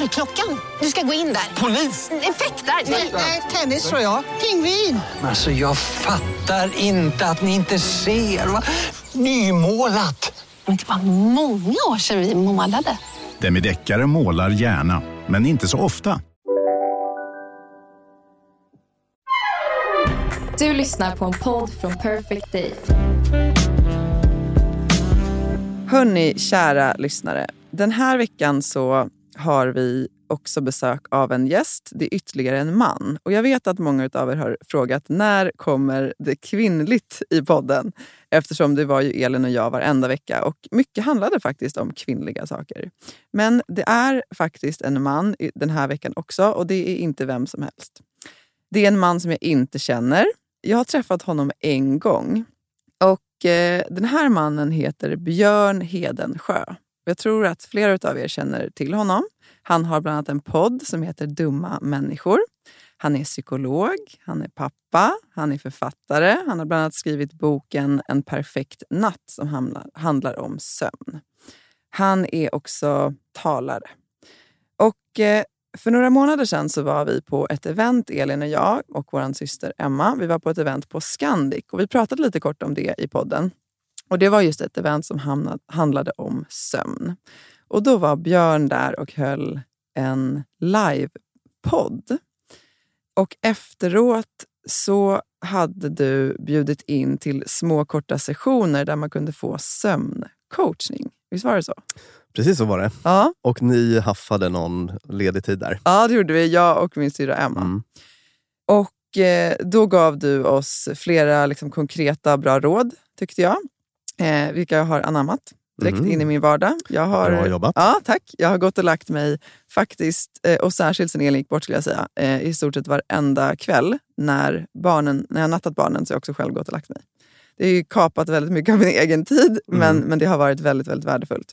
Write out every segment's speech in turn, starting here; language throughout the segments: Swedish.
Dörrklockan. Du ska gå in där. Polis? Effektar? Nej, tennis tror jag. Pingvin. Alltså jag fattar inte att ni inte ser. Va? Nymålat. Men det var många år sedan vi målade. Demideckare målar gärna, men inte så ofta. Du lyssnar på en podd från Perfect Day. Hörni, kära lyssnare. Den här veckan så har vi också besök av en gäst. Det är ytterligare en man. Och Jag vet att många av er har frågat när kommer det kvinnligt i podden? Eftersom det var ju Elin och jag varenda vecka. Och Mycket handlade faktiskt om kvinnliga saker. Men det är faktiskt en man den här veckan också och det är inte vem som helst. Det är en man som jag inte känner. Jag har träffat honom en gång. Och eh, Den här mannen heter Björn Hedensjö. Jag tror att flera av er känner till honom. Han har bland annat en podd som heter Dumma människor. Han är psykolog, han är pappa, han är författare. Han har bland annat skrivit boken En perfekt natt som handlar, om sömn. Han är också talare. Och eh, för några månader sedan så var vi på ett event, Elin och jag och vår syster Emma. Vi var på ett event på Scandic och vi pratade lite kort om det i podden. Och Det var just ett event som handlade om sömn. Och Då var Björn där och höll en livepodd. Och efteråt så hade du bjudit in till små korta sessioner där man kunde få sömncoachning. Visst var det så? Precis så var det. Ja. Och ni haffade någon ledig tid där. Ja, det gjorde vi. Jag och min syrra Emma. Mm. Och eh, Då gav du oss flera liksom, konkreta bra råd, tyckte jag eh, vilka jag har anammat direkt mm. in i min vardag. Jag har, Bra jobbat. Ja, tack. Jag har gått och lagt mig, faktiskt, eh, och särskilt sen Elin gick bort, skulle jag säga, eh, i stort sett varenda kväll när, barnen, när jag nattat barnen så har jag också själv gått och lagt mig. Det har ju kapat väldigt mycket av min egen tid, mm. men, men det har varit väldigt, väldigt värdefullt.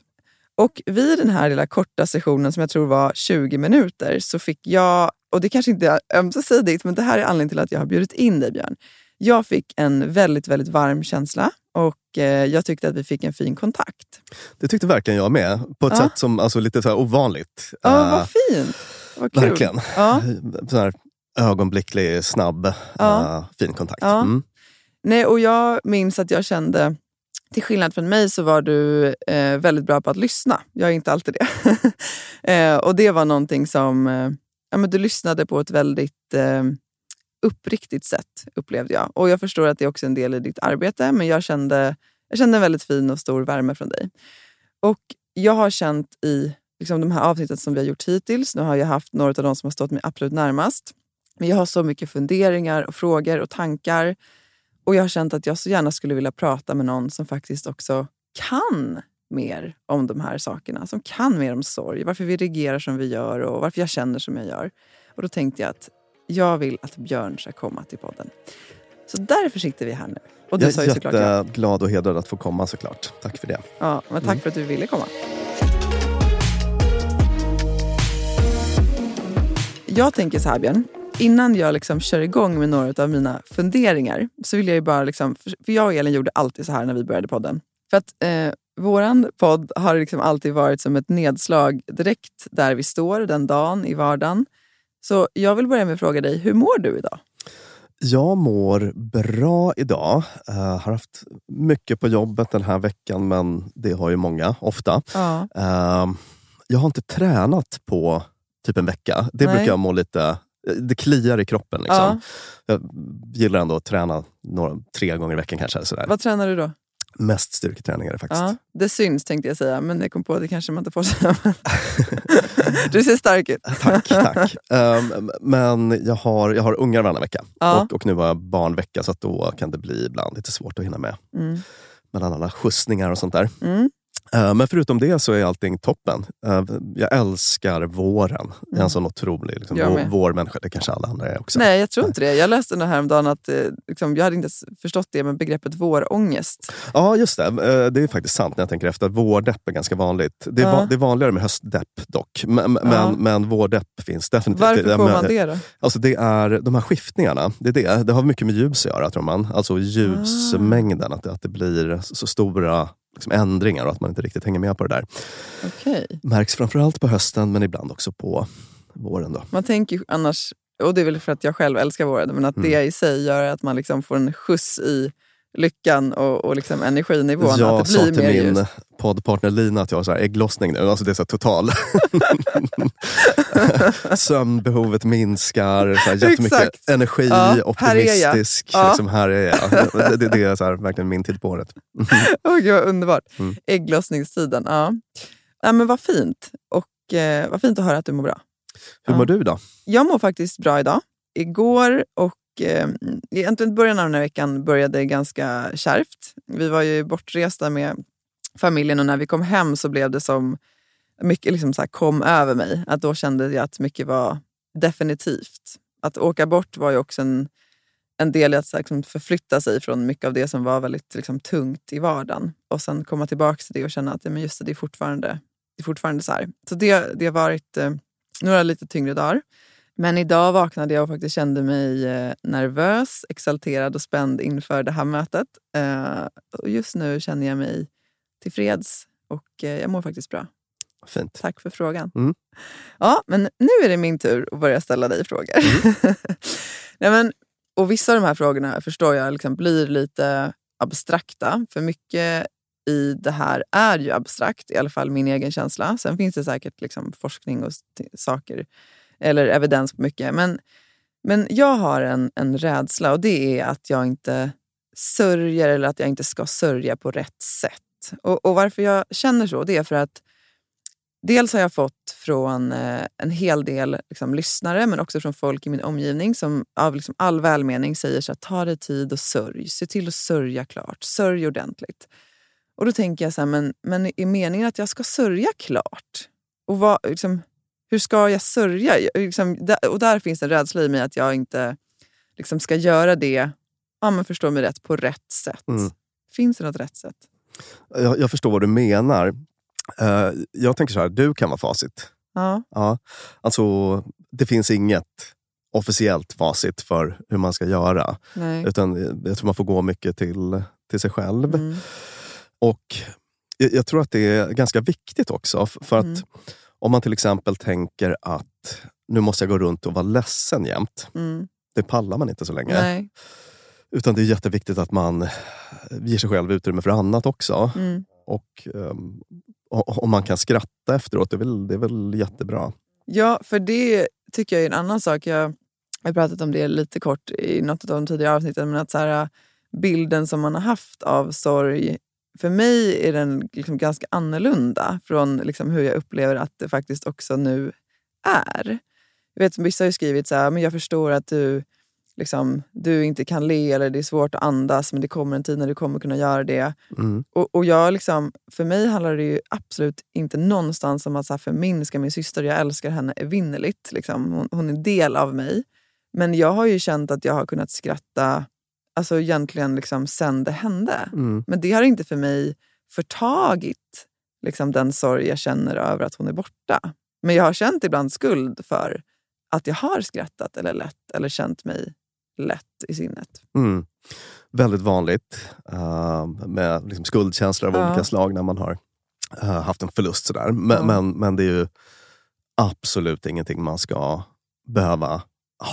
Och vid den här lilla korta sessionen som jag tror var 20 minuter så fick jag, och det kanske inte är ömsesidigt, men det här är anledningen till att jag har bjudit in dig Björn. Jag fick en väldigt, väldigt varm känsla jag tyckte att vi fick en fin kontakt. Det tyckte verkligen jag med. På ett ja. sätt som alltså, lite så här ovanligt. Ja, vad fint. Vad kul. Verkligen. Ja. Så här, ögonblicklig, snabb, ja. uh, fin kontakt. Ja. Mm. Nej, och jag minns att jag kände, till skillnad från mig så var du eh, väldigt bra på att lyssna. Jag är inte alltid det. eh, och det var någonting som, eh, ja, men du lyssnade på ett väldigt eh, uppriktigt sätt, upplevde jag. Och Jag förstår att det är också en del i ditt arbete, men jag kände, jag kände en väldigt fin och stor värme från dig. Och Jag har känt i liksom, de här avsnitten som vi har gjort hittills, nu har jag haft några av de som har stått mig absolut närmast, men jag har så mycket funderingar, och frågor och tankar. Och jag har känt att jag så gärna skulle vilja prata med någon som faktiskt också kan mer om de här sakerna. Som kan mer om sorg, varför vi reagerar som vi gör och varför jag känner som jag gör. Och Då tänkte jag att jag vill att Björn ska komma till podden. Så därför sitter vi här nu. Och du jag är jätteglad och hedrad att få komma såklart. Tack för det. Ja, men tack mm. för att du ville komma. Jag tänker så här Björn, innan jag liksom kör igång med några av mina funderingar så vill jag ju bara... Liksom, för jag och Elin gjorde alltid så här när vi började podden. För att eh, våran podd har liksom alltid varit som ett nedslag direkt där vi står den dagen i vardagen. Så jag vill börja med att fråga dig, hur mår du idag? Jag mår bra idag. Uh, har haft mycket på jobbet den här veckan, men det har ju många ofta. Ja. Uh, jag har inte tränat på typ en vecka. Det Nej. brukar jag må lite... Det kliar i kroppen. Liksom. Ja. Jag gillar ändå att träna några, tre gånger i veckan kanske. Sådär. Vad tränar du då? Mest styrketräningar faktiskt. Ja, det syns tänkte jag säga, men jag kom på att det kanske man inte får säga. du ser stark ut. tack. tack. Um, men jag har, jag har ungar varannan vecka ja. och, och nu var jag barnvecka så då kan det bli ibland lite svårt att hinna med. Mm. Mellan alla skjutsningar och sånt där. Mm. Eh, Men förutom det så är allting toppen. Eh, Jag älskar våren. Jag är en sån otrolig liksom, vårmänniska. Det kanske alla andra är också. Nej, jag tror inte det. Jag läste det häromdagen att eh, liksom, jag hade inte förstått det med begreppet vårångest. Ja, just det. Det är faktiskt sant när jag tänker efter. Vårdepp är ganska vanligt. Det är, Ja. va- det är vanligare med höstdepp dock. Men, men, Ja. men vårdepp finns definitivt. Varför får men- man det då? Alltså det är de här skiftningarna. Det, är det. det har mycket med ljus att göra tror man. Alltså ljusmängden. Att, det, att det blir så stora liksom, ändringar och att man inte riktigt hänger med på det där. Okej. Märks framförallt på hösten men ibland också på våren. Då. Man tänker annars, och det är väl för att jag själv älskar våren, men att Mm. det i sig gör att man liksom får en skjuts i lyckan och, och liksom energinivån. Jag att det sa blir till mer min. Poddpartner Lina att jag har så här ägglossning nu. Alltså det är så här total. Sömnbehovet minskar, så här jättemycket Exakt. energi, Ja, här är jag. optimistisk. Ja. Liksom, här är jag. Det, det, det är så här, verkligen min tid på året. Åh, gud vad underbart. Mm. Ägglossningstiden. Ja. Ja, men vad fint. Och eh, vad fint att höra att du mår bra. Hur Ja. mår du då? Jag mår faktiskt bra idag. Igår och eh, egentligen början av den här veckan började ganska kärvt. Vi var ju bortresta med familjen och när vi kom hem så blev det som mycket liksom så här kom över mig. Att då kände jag att mycket var definitivt. Att åka bort var ju också en, en del i att så här, liksom förflytta sig från mycket av det som var väldigt liksom, tungt i vardagen. Och sen komma tillbaka till det och känna att ja, men just det, det är fortfarande, det är fortfarande så här. Så det, det har varit eh, några lite tyngre dagar. Men idag vaknade jag och faktiskt kände mig eh, nervös, exalterad och spänd inför det här mötet. Eh, och just nu känner jag mig tillfreds och eh, jag mår faktiskt bra. Fint. Tack för frågan. Mm. Ja, men nu är det min tur att börja ställa dig frågor. Nej, men, och vissa av de här frågorna förstår jag liksom blir lite abstrakta. För mycket i det här är ju abstrakt, i alla fall min egen känsla. Sen finns det säkert liksom forskning och saker, eller evidens på mycket. Men, men jag har en, en rädsla och det är att jag inte sörjer eller att jag inte ska sörja på rätt sätt. Och, och varför jag känner så, det är för att Dels har jag fått från eh, en hel del liksom, lyssnare men också från folk i min omgivning som av liksom, all välmening säger så här, ta dig tid och sörj. Se till att sörja klart. Sörj ordentligt. Och då tänker jag så här, men, men är meningen att jag ska sörja klart? Och vad, liksom, hur ska jag sörja? Liksom, där, och där finns en rädsla i mig att jag inte liksom, ska göra det, ja, men förstå mig rätt, på rätt sätt. Mm. Finns det något rätt sätt? Jag, jag förstår vad du menar. Eh, jag tänker så här, du kan vara facit. Ja. Ja. Alltså, det finns inget officiellt facit för hur man ska göra. Nej. Utan jag tror man får gå mycket till, till sig själv. Mm. Och jag, jag tror att det är ganska viktigt också. För att Mm. om man till exempel tänker att nu måste jag gå runt och vara ledsen jämt. Mm. Det pallar man inte så länge. Nej. Utan det är jätteviktigt att man ger sig själv utrymme för annat också. Mm. Och um, om man kan skratta efteråt, det är väl, det är väl jättebra. Ja, för det tycker jag är en annan sak. Jag har pratat om det lite kort i något av de tidigare avsnitten. Men att så här, bilden som man har haft av sorg, för mig är den liksom ganska annorlunda från liksom hur jag upplever att det faktiskt också nu är. Jag vet, vissa har ju skrivit så här, men jag förstår att du, liksom, du inte kan le eller det är svårt att andas men det kommer en tid när du kommer kunna göra det. Mm. Och, och jag liksom, för mig handlar det ju absolut inte någonstans om att så här, förminska min syster. Jag älskar henne evinnerligt. Liksom. Hon, hon är en del av mig. Men jag har ju känt att jag har kunnat skratta alltså egentligen liksom sen det hände. Mm. Men det har inte för mig förtagit liksom, den sorg jag känner över att hon är borta. Men jag har känt ibland skuld för att jag har skrattat eller lätt eller känt mig lätt i sinnet. Mm. Väldigt vanligt uh, med liksom skuldkänslor av Ja. olika slag när man har uh, haft en förlust. Sådär. Men, Ja. men, men det är ju absolut ingenting man ska behöva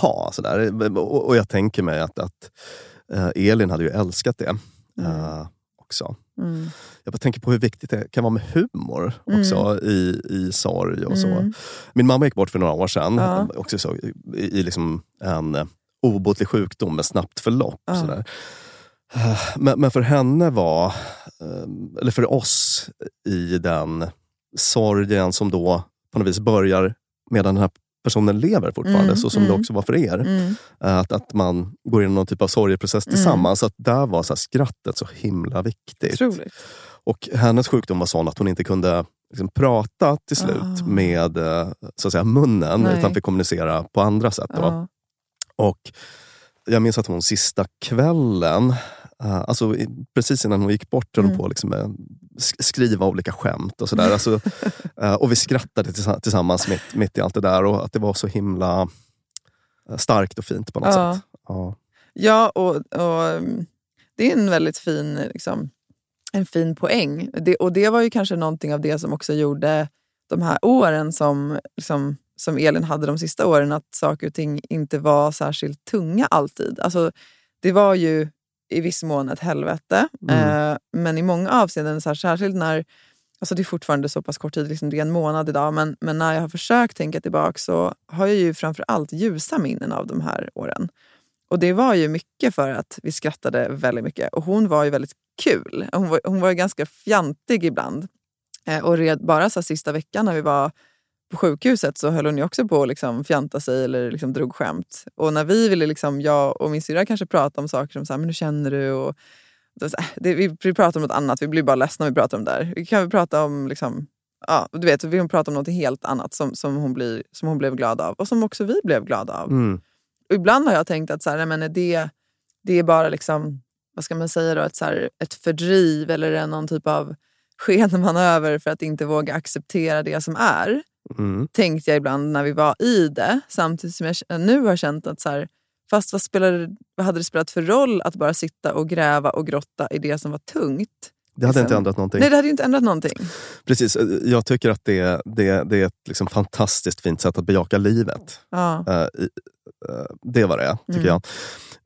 ha. Sådär. Och, och jag tänker mig att, att uh, Elin hade ju älskat det uh, också. Mm. Jag bara tänker på hur viktigt det kan vara med humor också i, i sorg och så. Mm. Min mamma gick bort för några år sedan. Ja. Också så, i, i liksom en obotlig sjukdom med snabbt förlopp. Ja. Sådär. Eh, Men, men för henne var, eh, eller för oss i den sorgen som då på något vis börjar medan den här personen lever fortfarande, Mm, så som det mm. också var för er. Mm. Att, att man går igenom någon typ av sorgeprocess Mm. tillsammans. Så att där var så skrattet så himla viktigt. Otroligt. Och hennes sjukdom var sån att hon inte kunde liksom, prata till slut Ah. med eh, så att säga, munnen, Nej. utan fick kommunicera på andra sätt. Då. Ja. Och jag minns att hon sista kvällen, eh, alltså precis innan hon gick bort, höll Mm. på liksom, med skriva olika skämt och sådär. Alltså, eh, och vi skrattade tillsa- tillsammans mitt, mitt i allt det där och att det var så himla eh, starkt och fint på något Ja. sätt. Ja. Ja, och, och mm, det är en väldigt fin, liksom, en fin poäng. Det, och det var ju kanske någonting av det som också gjorde de här åren som, liksom, som Elin hade de sista åren, att saker och ting inte var särskilt tunga alltid. Alltså, det var ju i viss mån ett helvete, Mm. eh, men i många avseenden, så här, särskilt när Alltså det är fortfarande så pass kort tid, liksom det är en månad idag, men, men när jag har försökt tänka tillbaka så har jag ju framför allt ljusa minnen av de här åren. Och det var ju mycket för att vi skrattade väldigt mycket. Och hon var ju väldigt kul. Hon var, hon var ju ganska fjantig ibland. Eh, och red, bara så sista veckan när vi var på sjukhuset så höll hon ju också på att liksom fjanta sig eller liksom drog skämt. Och när vi ville, liksom, jag och min syrra kanske prata om saker som så här, men hur känner du? Och, här, det, vi, vi pratar om något annat, vi blir bara ledsna när vi pratar om det där. Vi kan väl prata om liksom, Ja, du vet, vi pratar om något helt annat som, som, hon blir, som hon blev glad av och som också vi blev glada av. Mm. Och ibland har jag tänkt att så här, men det, det är bara liksom, vad ska man säga då, ett, så här, ett fördriv eller någon typ av skenmanöver för att inte våga acceptera det som är. Mm. Tänkte jag ibland när vi var i det. Samtidigt som jag nu har känt att så här, fast vad, spelade, vad hade det spelat för roll att bara sitta och gräva och grotta i det som var tungt? Det hade inte Liksom. ändrat någonting. Nej, det hade inte ändrat någonting. Precis, eh, jag tycker att det, det, det är ett liksom fantastiskt fint sätt att bejaka livet. Ja. Eh, i- eh, det var det är, tycker Mm. jag.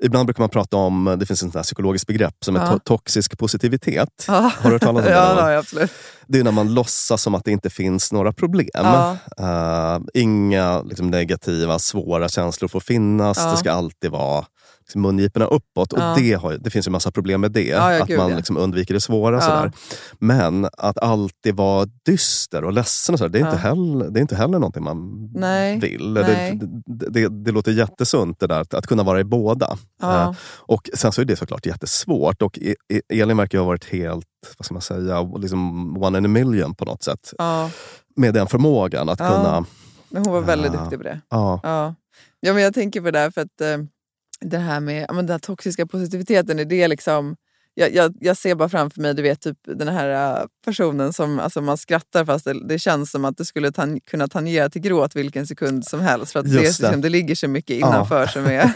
Ibland brukar man prata om, det finns ett psykologiskt begrepp som är Ja. to- toxisk positivitet. Ja. Har du hört talas om det? Ja, jag absolut. Det är när man låtsas som att det inte finns några problem. Ja. Eh, inga liksom, negativa, svåra känslor får finnas. Ja. Det ska alltid vara liksom, mungiporna uppåt. Och Ja. det, har, det finns ju massa problem med det. Ja, ja, att gud, man liksom, undviker det svåra. Sådär. Men att alltid vara dyster och ledsen, och sådär, det, är inte heller, det är inte heller någonting man Nej. vill. Nej. Det, det, det, låter jättesunt det där, att, att kunna vara i båda. Eh, och sen så är det såklart jättesvårt. Och E- E- Elin verkar ha varit helt, vad ska man säga, liksom one in a million på något sätt. Med den förmågan att kunna... Men hon var väldigt Ja. duktig på det. Ja, Ja. men jag tänker på det här för att eh, det här med ja, men den här toxiska positiviteten, är det liksom... Jag, jag, jag ser bara framför mig du vet, typ den här eh, personen som alltså man skrattar fast det, det känns som att det skulle tan- kunna tangera till gråt vilken sekund som helst. För att det, liksom, det ligger så mycket innanför som, är,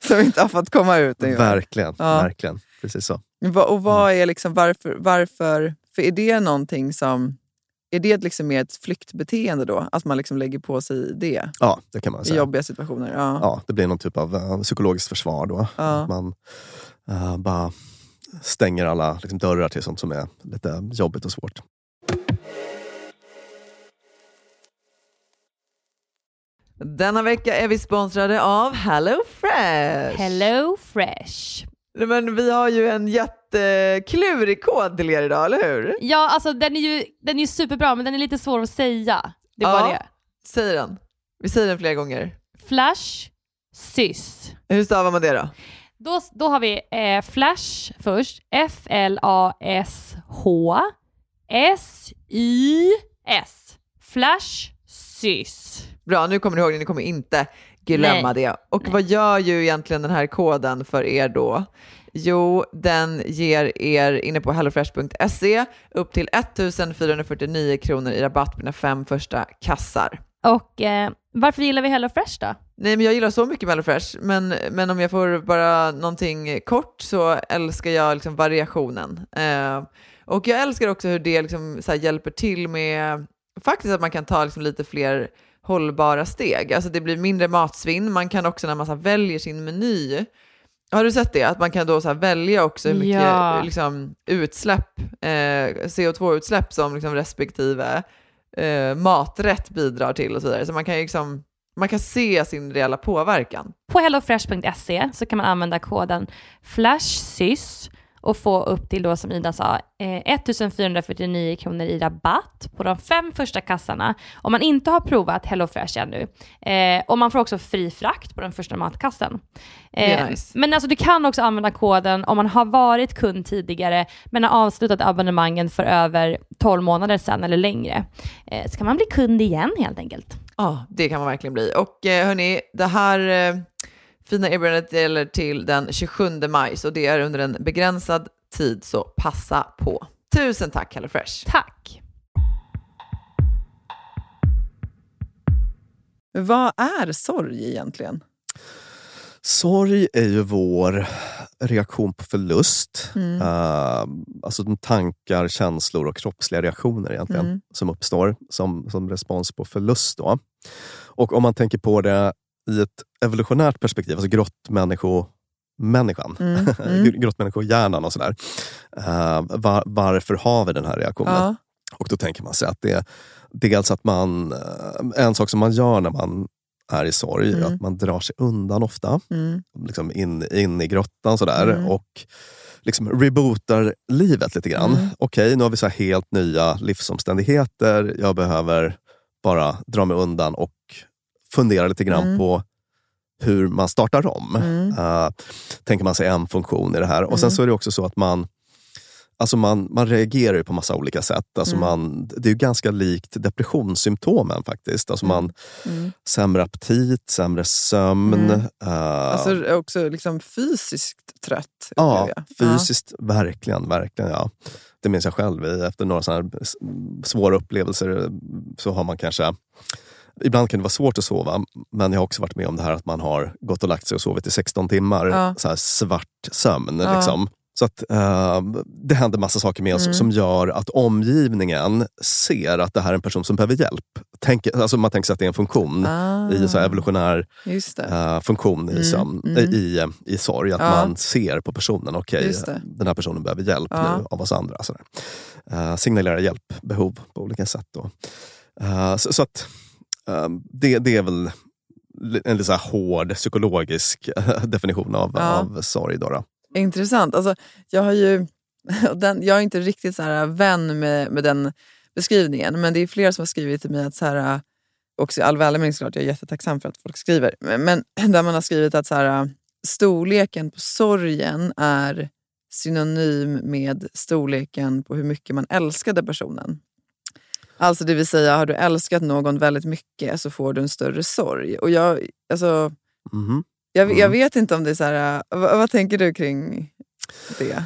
som inte har fått komma ut. ungefär. verkligen. Ja. verkligen. Precis så. Och vad Mm. är liksom, varför, varför... För är det någonting som... Är det liksom mer ett flyktbeteende då? Att man liksom lägger på sig det Ja, det kan man i säga. jobbiga situationer? Ja. Ja, det blir någon typ av eh, psykologiskt försvar då. Ja. Att man eh, bara stänger alla liksom, dörrar till sånt som är lite jobbigt och svårt. Denna vecka är vi sponsrade av Hello Fresh. Hello Fresh. Men vi har ju en jätteklurig kod till er idag, eller hur? Ja, alltså den är ju den är superbra, men den är lite svår att säga. Det är Ja. bara det. Säg den. Vi säger den flera gånger. Flash, sys. Hur stavar man det då? Då, då har vi eh, Flash först. F-L-A-S-H S-Y-S. Flash, sys. Bra, nu kommer ni ihåg det. Ni kommer inte glömma det. Och vad gör ju egentligen den här koden för er då? Jo, den ger er inne på hellofresh.se upp till 1449 kronor i rabatt på dina fem första kassar. Och eh, varför gillar vi Hello Fresh då? Nej, men jag gillar så mycket HelloFresh, men, men om jag får bara någonting kort så älskar jag liksom variationen. Eh, och jag älskar också hur det liksom hjälper till med faktiskt att man kan ta liksom lite fler hållbara steg. Alltså det blir mindre matsvinn. Man kan också när man så väljer sin meny, har du sett det? Att man kan då så välja också hur mycket Ja. liksom, utsläpp, eh, CO2-utsläpp som liksom respektive eh, maträtt bidrar till och så vidare. Så man kan liksom man kan se sin reella påverkan. På hellofresh.se så kan man använda koden FLASHSYS och få upp till då som Ida sa eh, 1449 kronor i rabatt på de fem första kassarna om man inte har provat HelloFresh ännu. Eh, och man får också fri frakt på den första matkassen. Eh, nice. Men alltså du kan också använda koden om man har varit kund tidigare men har avslutat abonnemangen för över 12 månader sedan eller längre. Eh, så kan man bli kund igen helt enkelt. Ja, det kan man verkligen bli. Och eh, hörni, det här eh, fina erbjudandet gäller till den 27 maj, så det är under en begränsad tid, så passa på. Tusen tack HelloFresh. Tack! Vad är sorg egentligen? Sorg är ju vår reaktion på förlust. Mm. Uh, alltså de tankar, känslor och kroppsliga reaktioner egentligen Mm. som uppstår som, som respons på förlust. Då. Och om man tänker på det i ett evolutionärt perspektiv, alltså grottmänniskomänniskan, Mm, mm. Gr- grottmänniskohjärnan och sådär. Uh, var, varför har vi den här reaktionen? Ja. Och då tänker man sig att det är dels att man, eh, en sak som man gör när man är i sorg, är Mm. att man drar sig undan ofta. Mm. Liksom in, in i grottan sådär. Mm. Och liksom rebootar livet lite grann. Mm. Okej, nu har vi så helt nya livsomständigheter. Jag behöver bara dra mig undan och fundera lite grann Mm. på hur man startar om. Mm. Uh, tänker man sig en funktion i det här. Och sen Mm. så är det också så att man Alltså man, man reagerar ju på massa olika sätt. Alltså Mm. man, det är ju ganska likt depressionssymptomen faktiskt. Alltså man Mm. Sämre aptit, sämre sömn. Mm. eh, Alltså också liksom fysiskt trött. ja, fysiskt, verkligen. verkligen ja. Det minns jag själv. Efter några sådana här s- svåra upplevelser så har man kanske Ibland kan det vara svårt att sova, men jag har också varit med om det här att man har gått och lagt sig och sovit i 16 timmar. Ja. Så här svart sömn. Ja. Liksom. Så att, eh, det händer massa saker med oss Mm. som gör att omgivningen ser att det här är en person som behöver hjälp. Tänk, alltså man tänker sig att det är en funktion Ah, i så evolutionär eh, funktion i, Mm, sömn, mm. eh, i, eh, i sorg. Att Ja. man ser på personen, okej, det. den här personen behöver hjälp Ja. nu av oss andra. Sådär. Uh, signalera hjälpbehov på olika sätt. Då. Eh, så, så att eh, det, det är väl en lite hård psykologisk eh, definition av, Ja. av sorg. Då, då. Intressant. Alltså, jag, har ju, den, jag är inte riktigt så här vän med, med den beskrivningen, men det är flera som har skrivit till mig att så här, också i all välmening såklart, jag är jättetacksam för att folk skriver, men, men där man har skrivit att så här, storleken på sorgen är synonym med storleken på hur mycket man älskade personen. Alltså det vill säga, har du älskat någon väldigt mycket så får du en större sorg. Och jag, alltså, Mhm. jag, jag Mm. vet inte om det är så här, vad, vad tänker du kring det?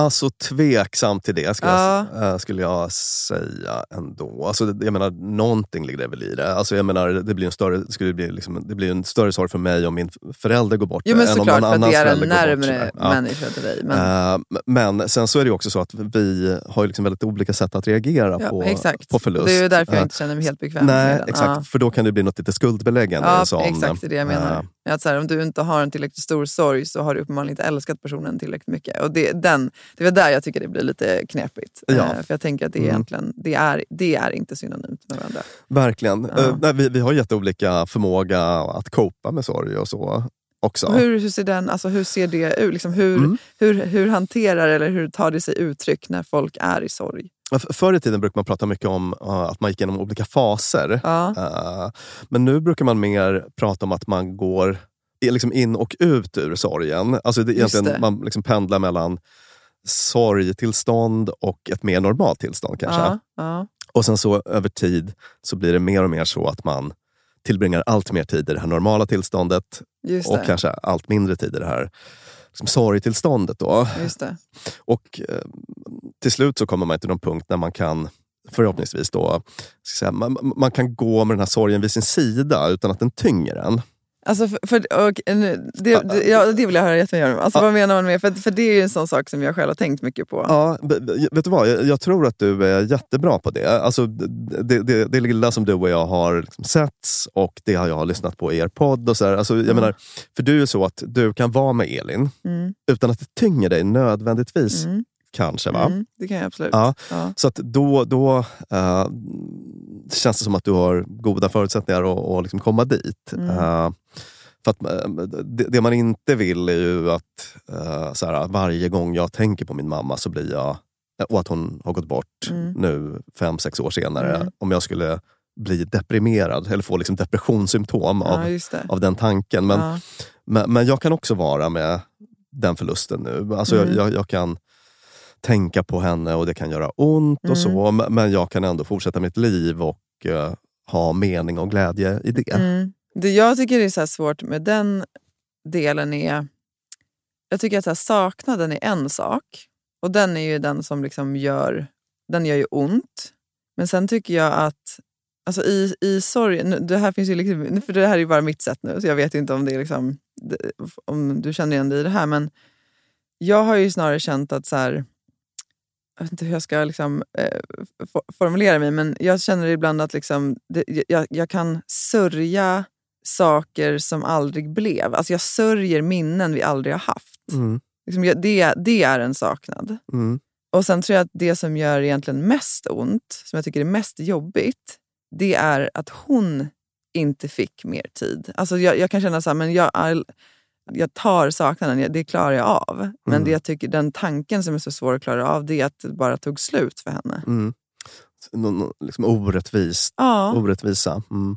Alltså tveksam till det skulle, Ja. jag, eh, skulle jag säga ändå. Alltså, jag menar, någonting ligger det väl i det. Alltså, jag menar, det blir en större, skulle bli liksom, det blir en större sorg för mig om min förälder går bort Jo men än om såklart, någon för att det är en närmre. Ja. människa till dig. Men, Eh, men sen så är det också så att vi har liksom väldigt olika sätt att reagera ja, på, exakt. på förlust. Det är därför jag Eh, inte känner mig helt bekväm Nej, med den. exakt. För då kan det bli något lite skuldbeläggande. Ja, som, exakt det är det jag menar. eh, Att så här, om du inte har en tillräckligt stor sorg så har du uppenbarligen inte älskat personen tillräckligt mycket. Och det, den, det var där jag tycker det blir lite knepigt. Ja. Eh, för jag tänker att det, är Mm. egentligen, det, är, det är inte synonymt med varandra. verkligen. Ja. Eh, nej, vi, vi har jätteolika förmåga att copa med sorg och så också. Hur, hur, ser den, alltså, hur ser det ut? Liksom, hur, Mm. hur, hur hanterar eller hur tar det sig uttryck när folk är i sorg? Förr i tiden brukade man prata mycket om eh, att man gick igenom olika faser. Ja. Eh, men nu brukar man mer prata om att man går liksom in och ut ur sorgen. Alltså det, egentligen, det. Man liksom pendlar mellan sorgtillstånd och ett mer normalt tillstånd kanske. Ja, ja. Och sen så över tid så blir det mer och mer så att man tillbringar allt mer tid i det här normala tillståndet och kanske allt mindre tid i det här liksom, sorgtillståndet. Då. Och eh, till slut så kommer man till någon punkt när man kan förhoppningsvis då, säga, man, man kan gå med den här sorgen vid sin sida utan att den tynger en. Alltså för, för, och, nu- det, det, ja, det vill jag höra jättemycket om. Alltså, Vad menar man med? För, för det är ju en sån sak som jag själv har tänkt mycket på. Ja, vet du vad? Jag, jag tror att du är jättebra på det. Alltså, det, det, det lilla som du och jag har liksom setts och det har jag har lyssnat på i er podd. Och så här. Alltså, jag menar, för du är så att du kan vara med Elin Mm, utan att det tynger dig nödvändigtvis. mm, Kanske va? mm, det kan jag absolut. Ja. Ja. Så att då, då eh, känns det som att du har goda förutsättningar att, att liksom komma dit. Mm. Eh, För att, eh, det, det, man inte vill är ju att uh, så här, varje gång jag tänker på min mamma så blir jag, och att hon har gått bort mm. nu fem, sex år senare, mm. om jag skulle bli deprimerad eller få liksom depressionssymptom av, ja, av den tanken. Men, ja. men, men, jag kan också vara med den förlusten nu. Alltså mm. jag, jag, jag, kan tänka på henne och det kan göra ont och så, mm. men jag kan ändå fortsätta mitt liv och uh, ha mening och glädje i det. Mm. Det jag tycker är så svårt med den delen är... Jag tycker att så här, saknaden är en sak. Och den är ju den som liksom gör, den gör ju ont. Men sen tycker jag att alltså i, i sorgen, det här finns ju liksom, för det här är ju bara mitt sätt nu, så jag vet inte om, det är liksom, om du känner igen dig i det här. Men jag har ju snarare känt att så här, jag vet inte hur jag ska liksom, eh, formulera mig, men jag känner ibland att liksom, det, jag, jag, kan sörja saker som aldrig blev. Alltså jag sörjer minnen vi aldrig har haft. Mm. Liksom, det, det är en saknad. Mm. Och sen tror jag att det som gör egentligen mest ont, som jag tycker är mest jobbigt, det är att hon inte fick mer tid. Alltså jag, jag kan känna så här, men jag, jag tar saknaden, det klarar jag av. Men mm. det jag tycker, den tanken som är så svår att klara av, det är att det bara tog slut för henne. Mm. Någon, liksom orättvist, ja. orättvisa. Mm.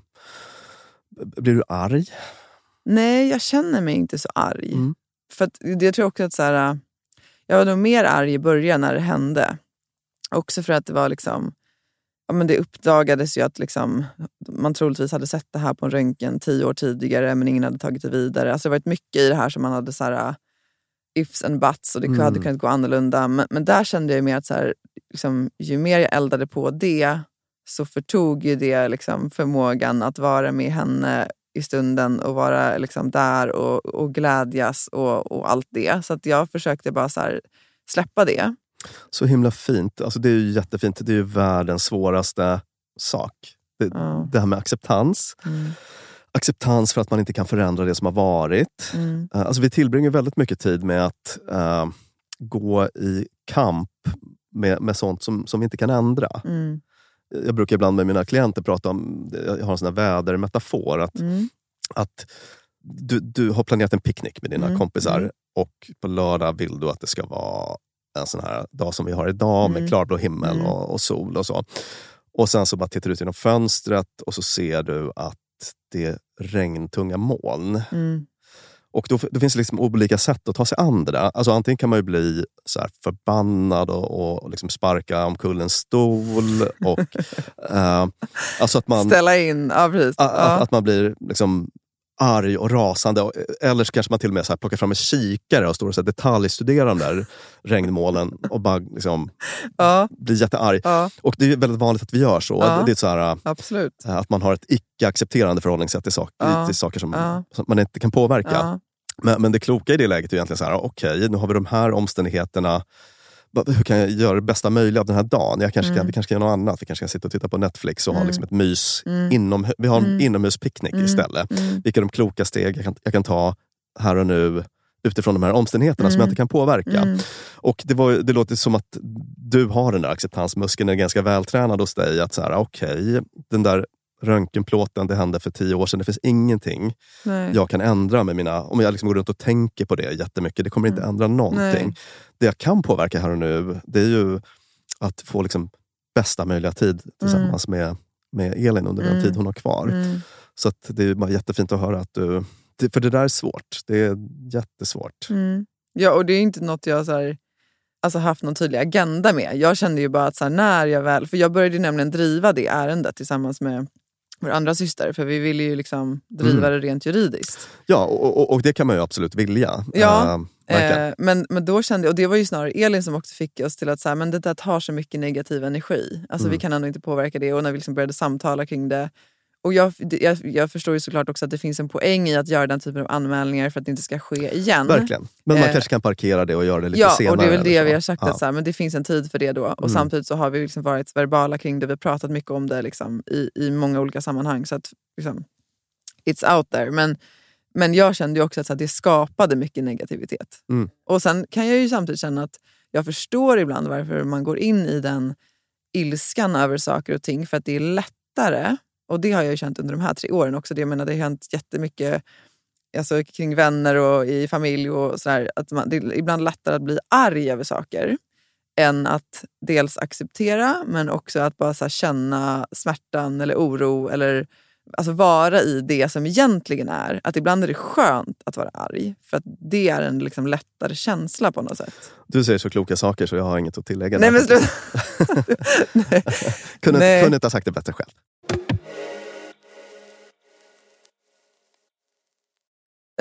Blir du arg? Nej, jag känner mig inte så arg. Mm. För att, det tror jag också att så här, jag var nog mer arg i början när det hände. Också för att det var liksom ja, men det uppdagades ju att liksom, man troligtvis hade sett det här på en röntgen tio år tidigare men ingen hade tagit det vidare. Alltså det har varit mycket i det här som man hade så här, uh, ifs and buts och det mm. hade kunnat gå annorlunda. Men, men där kände jag mer att så här, liksom, ju mer jag eldade på det så förtog ju det liksom, förmågan att vara med henne i stunden och vara liksom, där och, och glädjas och, och allt det. Så att jag försökte bara så här, släppa det. Så himla fint. Alltså det är ju jättefint. Det är ju världens svåraste sak. Det, ja. det här med acceptans. Mm. Acceptans för att man inte kan förändra det som har varit. Mm. Uh, alltså vi tillbringar väldigt mycket tid med att uh, gå i kamp med, med sånt som, som vi inte kan ändra. Mm. Jag brukar ibland med mina klienter prata om, jag har en sån här vädermetafor. Att, mm. att du, du har planerat en picknick med dina mm. kompisar mm. och på lördag vill du att det ska vara en sån här dag som vi har idag med mm. klarblå himmel mm. och, och, sol och så. Och sen så bara tittar du ut genom fönstret och så ser du att det är regntunga moln. Mm. Och då, då, finns det liksom olika sätt att ta sig an det där. Alltså antingen kan man ju bli så förbannad och, och liksom sparka omkull en stol. Och, uh, alltså att man, Ställa in, ja, precis. Att, ja. att, man blir liksom arg och rasande. Eller så kanske man till och med så här plockar fram en kikare och står och så detaljstuderar de där regnmålen och bara liksom ja. blir jättearg. Ja. Och det är väldigt vanligt att vi gör så. Ja. Det är så här, Absolut. Äh, att man har ett icke-accepterande förhållningssätt till, sak, till saker som, som, man inte kan påverka. Men, men det kloka i det läget är egentligen så här, okej, okay, nu har vi de här omständigheterna hur kan jag göra det bästa möjliga av den här dagen? Jag kanske mm. kan, vi kanske kan göra något annat. Vi kanske kan sitta och titta på Netflix och mm. ha liksom ett mys. Mm. Inom, vi har en mm. inomhuspicknick mm. istället. Mm. Vilka är de kloka steg jag kan, jag kan ta här och nu utifrån de här omständigheterna som jag inte kan påverka. Och det, var, det låter som att du har den där acceptansmuskeln, är ganska vältränad hos dig. Att så här, okay, den där röntgenplåten, det hände för tio år sedan. Det finns ingenting Nej. jag kan ändra med mina... Om jag liksom går runt och tänker på det jättemycket, det kommer inte mm. ändra någonting. Nej. Det jag kan påverka här och nu, det är ju att få liksom bästa möjliga tid tillsammans mm. med, med Elin under mm. den tid hon har kvar. Mm. Så det är bara jättefint att höra att du... För det där är svårt. Det är jättesvårt. Mm. Ja, och det är inte något jag så här, alltså haft någon tydlig agenda med. Jag kände ju bara att så här, när jag väl... För jag började nämligen driva det ärendet tillsammans med vår andra syster. För vi ville ju liksom driva mm. det rent juridiskt. Ja, och, och, och, det kan man ju absolut vilja. Ja, äh, eh, men, men då kände och det var ju snarare Elin som också fick oss till att säga men det där tar så mycket negativ energi. Alltså mm. Vi kan ändå inte påverka det. Och när vi liksom började samtala kring det och jag, jag, jag, förstår ju såklart också att det finns en poäng i att göra den typen av anmälningar för att det inte ska ske igen. Verkligen. Men man eh, kanske kan parkera det och göra det lite ja, senare. Ja, och det är väl det vi har sagt. Ja. Att så här, men det finns en tid för det då. Och mm. samtidigt så har vi liksom varit verbala kring det. Vi har pratat mycket om det liksom, i, i många olika sammanhang. Så att liksom, it's out there. Men, men jag kände också att det skapade mycket negativitet. Mm. Och sen kan jag ju samtidigt känna att jag förstår ibland varför man går in i den ilskan över saker och ting. För att det är lättare och det har jag känt under de här tre åren också. Det, jag menar, det har hänt jättemycket alltså, kring vänner och i familj och sådär, att man, det är ibland lättare att bli arg över saker än att dels acceptera men också att bara känna smärtan eller oro eller alltså vara i det som egentligen är. Att ibland är det skönt att vara arg för att det är en liksom lättare känsla på något sätt. Du säger så kloka saker så jag har inget att tillägga. Nej, men sluta. kunde, Nej. kunde inte ha sagt det bättre själv.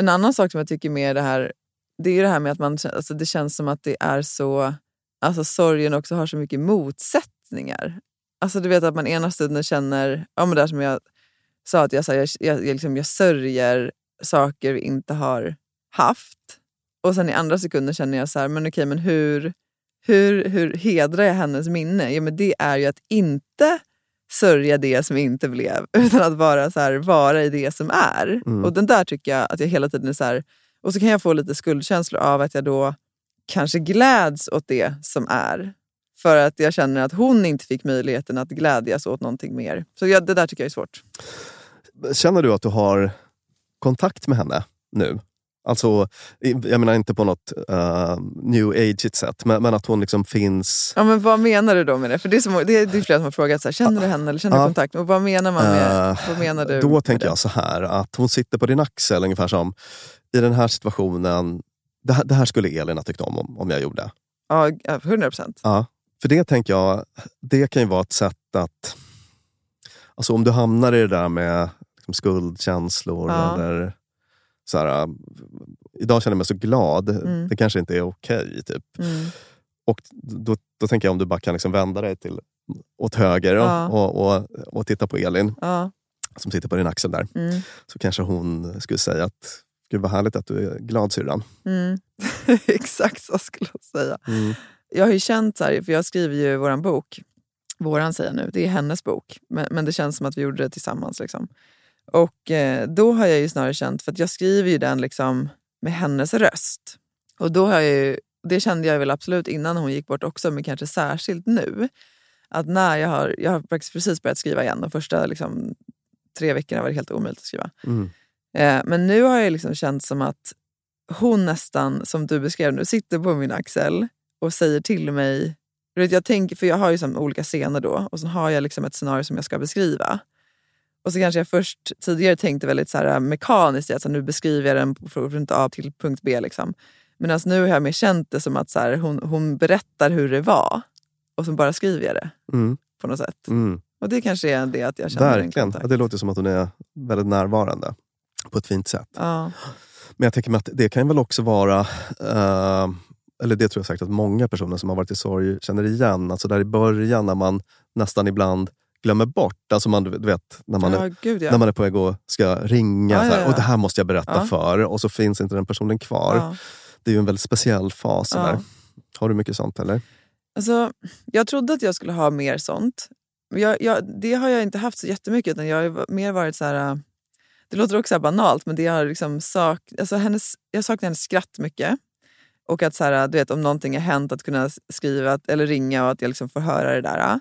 En annan sak som jag tycker med det här, det är det här med att man, alltså det känns som att det är så, alltså sorgen också har så mycket motsättningar. Alltså du vet att man ena stunden känner, ja men det här som jag sa, att jag, så här, jag, jag, jag, liksom, jag sörjer saker vi inte har haft. Och sen i andra sekunder känner jag så här, men okej men hur, hur, hur hedrar jag hennes minne? Ja men det är ju att inte sörja det som inte blev, utan att bara så här, vara i det som är. Mm. Och den där tycker jag att jag hela tiden är så här, och så kan jag få lite skuldkänslor av att jag då kanske gläds åt det som är. För att jag känner att hon inte fick möjligheten att glädjas åt någonting mer. Så jag, det där tycker jag är svårt. Känner du att du har kontakt med henne nu? Alltså, jag menar inte på något uh, new age sätt, men, men att hon liksom finns... Ja, men vad menar du då med det? För det är, som, det är, det är flera som har frågat, så här, känner du henne eller känner du Ja. kontakt? Och vad menar man med, Eh, vad menar du Då tänker det? jag så här, att hon sitter på din axel ungefär som i den här situationen, det här, det här skulle Elin ha tyckt om, om om jag gjorde. Ja, 100 procent. Ja, för det tänker jag, det kan ju vara ett sätt att... Alltså om du hamnar i det där med liksom skuldkänslor Ja. eller så här, äh, idag känner jag mig så glad, Mm. det kanske inte är okej. typ. Mm. Och då, då tänker jag om du bara kan liksom vända dig till, åt höger Ja. och, och, och titta på Elin Ja. som sitter på din axel där. Mm. Så kanske hon skulle säga att Gud vad härligt att du är glad syrran. Mm. Exakt så skulle jag säga. Jag har ju känt så här, för jag skriver ju våran bok. Våran säger jag nu, det är hennes bok. Men, men det känns som att vi gjorde det tillsammans. Liksom. Och eh, då har jag ju snarare känt, för jag skriver ju den liksom med hennes röst. Och då har jag ju, det kände jag väl absolut innan hon gick bort också, men kanske särskilt nu. Att när jag har, jag har faktiskt precis börjat skriva igen, de första liksom, tre veckorna var det helt omöjligt att skriva. Mm. Eh, men nu har jag liksom känt som att hon nästan, som du beskrev nu, sitter på min axel och säger till mig... Jag tänker, för jag har ju som olika scener då och så har jag liksom ett scenario som jag ska beskriva. Och så kanske jag först tidigare tänkte väldigt så här mekaniskt, att så här, nu beskriver jag den från punkt A till punkt B. Liksom. Medan nu har jag mer känt det som att så här, hon, hon berättar hur det var och så bara skriver jag det Mm. på något sätt. Mm. Och det kanske är det att jag känner en Verkligen. Ja, det låter som att hon är väldigt närvarande på ett fint sätt. Ja. Men jag tänker mig att det kan väl också vara, eh, eller det tror jag säkert att många personer som har varit i sorg känner igen. Alltså där i början när man nästan ibland glömmer bort. Alltså man, du vet, när man, Ja, är, gud, ja. när man är på väg att ska ringa. Ja, här. Och det här måste jag berätta för. Och så finns inte den personen kvar. Det är ju en väldigt speciell fas. Där. Har du mycket sånt eller? Alltså, jag trodde att jag skulle ha mer sånt. Jag, jag, det har jag inte haft så jättemycket. Utan jag har mer varit så här... äh, Det låter också banalt, men det har liksom sak, alltså hennes, jag saknar hennes skratt mycket. Och att så här, du vet, om någonting har hänt, att kunna skriva eller ringa och att jag liksom får höra det där.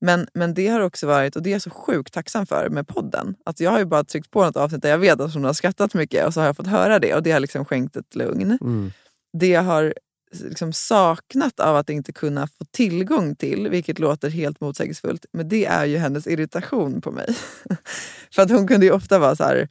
Men, men det har också varit, och det är jag så sjukt tacksam för med podden. Att jag har ju bara tryckt på något avsnitt där jag vet att hon har skrattat mycket och så har jag fått höra det och det har liksom skänkt ett lugn Mm. det jag har liksom saknat av att inte kunna få tillgång till, vilket låter helt motsägelsefullt, men det är ju hennes irritation på mig. För att hon kunde ju ofta vara så här,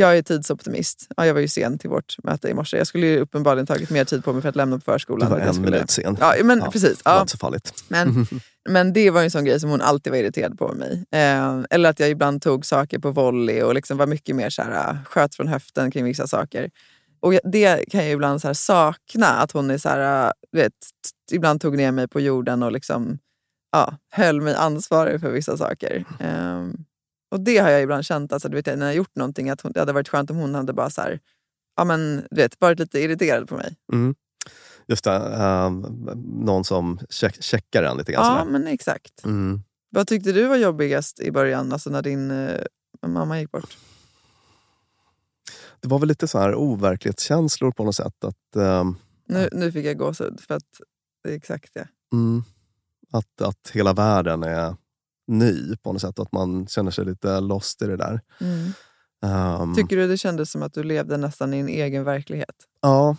jag är tidsoptimist. Ja, jag var ju sen till vårt möte i morse. Jag skulle ju uppenbarligen tagit mer tid på mig för att lämna på förskolan. Du var en skulle... minut sen. Ja, men Ja, precis. Det var inte så farligt. Men, men det var en sån grej som hon alltid var irriterad på mig. Eh, eller att jag ibland tog saker på volley och liksom var mycket mer så här, äh, sköt från höften kring vissa saker. Och det kan jag ibland så här sakna, att hon är så här, du vet, ibland tog ner mig på jorden och liksom, ja, höll mig ansvarig för vissa saker. Ehm, och det har jag ibland känt, alltså, du vet, när jag gjort någonting, att hon, det hade varit skönt om hon hade bara så här, ja, men, du vet, varit lite irriterad på mig. Mm. Just det, eh, någon som check, checkar en lite grann. Ja, sådär. men exakt. Mm. Vad tyckte du var jobbigast i början, alltså när din eh, mamma gick bort? Det var väl lite så här overklighetskänslor på något sätt. Att, ehm, Nu, nu fick jag gåshud, för att det är exakt det. mm, att, att hela världen är ny på något sätt. Att man känner sig lite lost i det där. Mm. Um, Tycker du det kändes som att du levde nästan i en egen verklighet? Ja.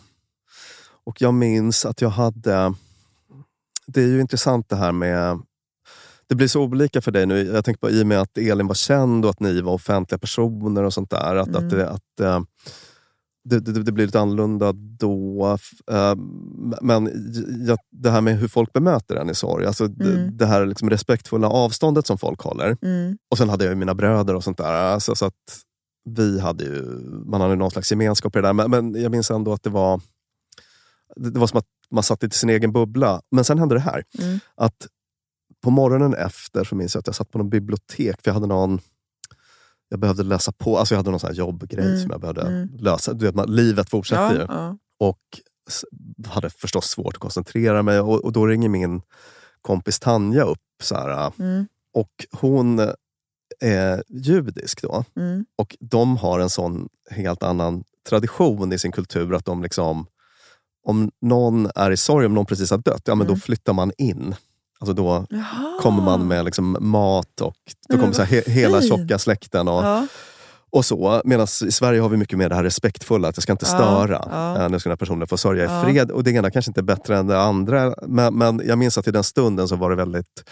Och jag minns att jag hade... Det är ju intressant det här med... Det blir så olika för dig nu. Jag tänker på i och med att Elin var känd och att ni var offentliga personer och sånt där. Att, Mm. att, att eh, det, det, det blir lite annorlunda då. Eh, Men jag, det här med hur folk bemöter en i sorg. Alltså det, Mm. det här liksom respektfulla avståndet som folk håller. Mm. Och sen hade jag ju mina bröder och sånt där. Alltså, så att vi hade ju, man hade någon slags gemenskap i det där. Men, men jag minns ändå att det var, det, det var som att man satt i sin egen bubbla. Men sen hände det här. Mm. Att på morgonen efter så minns jag att jag satt på någon bibliotek. För jag hade någon jag behövde läsa på, alltså jag hade någon sån här jobbgrej Mm. som jag behövde Mm. lösa. Du vet, man, livet fortsätter ju. ja. Och hade förstås svårt att koncentrera mig. Och, och då ringer min kompis Tanja upp. Så här, Mm. och hon är judisk då. Mm. Och de har en sån helt annan tradition i sin kultur. att de liksom Om någon är i sorg, om någon precis har dött, ja, men då Mm. flyttar man in. Alltså då Jaha. kommer man med liksom mat och då kommer så he, hela tjocka släkten. Och, Ja. och så. Medan i Sverige har vi mycket mer det här respektfulla, att jag ska inte störa. ja. Ja. Nu ska den här personen få sörja Ja. i fred. Och det ena kanske inte är bättre än det andra. Men, men jag minns att i den stunden så var det väldigt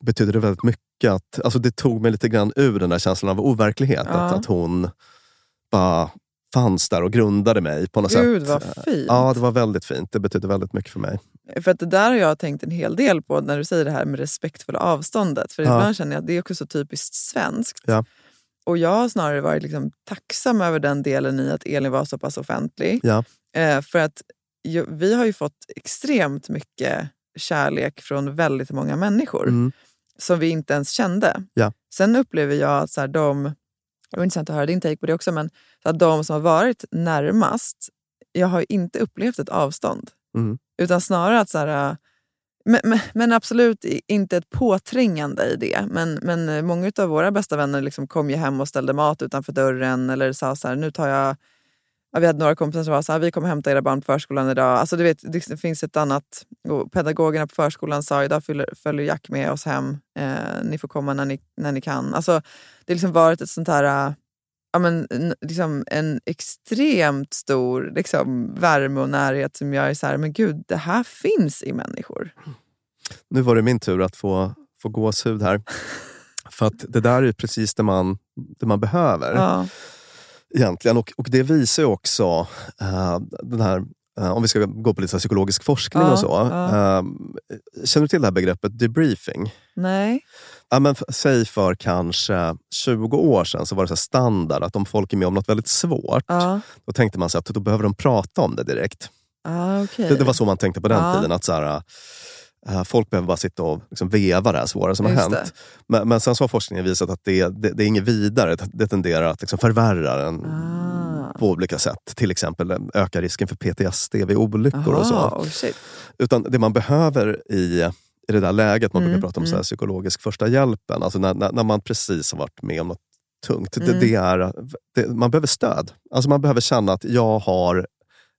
betydde det väldigt mycket. Att, alltså det tog mig lite grann ur den där känslan av overklighet. Ja. Att, att hon bara fanns där och grundade mig på något Gud sätt. vad fint. Ja, det var väldigt fint. Det betydde väldigt mycket för mig. För att det där har jag tänkt en hel del på när du säger det här med respektfulla avståndet. För Ja. ibland känner jag att det är också så typiskt svenskt. Ja. Och jag har snarare varit liksom tacksam över den delen i att Elin var så pass offentlig. Ja. Eh, för att ju, vi har ju fått extremt mycket kärlek från väldigt många människor Mm. som vi inte ens kände. Ja. Sen upplever jag att så här, de, det var intressant att höra din take på det också, men så att de som har varit närmast, jag har inte upplevt ett avstånd. Mm. Utan snarare att så här, äh, men, men, men absolut inte ett påträngande i det. Men, men äh, många av våra bästa vänner liksom kom ju hem och ställde mat utanför dörren eller sa så här, nu tar jag Ja, vi hade några kompisar som var så här, vi kommer hämta era barn på förskolan idag. Alltså, du vet, det finns ett annat... och Pedagogerna på förskolan sa idag följer, följer Jack med oss hem. Eh, ni får komma när ni, när ni kan. Alltså, det har liksom varit ett sånt här... Äh, Ja, men, liksom en extremt stor liksom, värme och närhet som jag är så här, men gud, det här finns i människor. Nu var det min tur att få, få gåshud här. För att det där är precis det man, det man behöver. Ja. egentligen. Och, och det visar ju också eh, den här, eh, om vi ska gå på lite här psykologisk forskning Ja, och så. ja. eh, känner du till det här begreppet debriefing? Nej. Ja, men säg för kanske 20 år sedan så var det så standard att om folk är med om något väldigt svårt, Ja. då tänkte man så att då behöver de prata om det direkt. Ah, okay. Det, det var så man tänkte på den Ja. tiden. att så här, eh, Folk behöver bara sitta och liksom veva det här svåra som har Just hänt. det. Men, men sen så har forskningen visat att det, det, det är inget vidare. Det, tenderar att liksom förvärra den Ah. på olika sätt. Till exempel eh, öka risken för PTSD vid olyckor och Aha, så. oh. Utan det man behöver i, i det där läget, man Mm, brukar prata om så här mm. psykologisk första hjälpen, alltså när, när, när man precis har varit med om något tungt. Det, Mm. det är, det, man behöver stöd. Alltså man behöver känna att jag har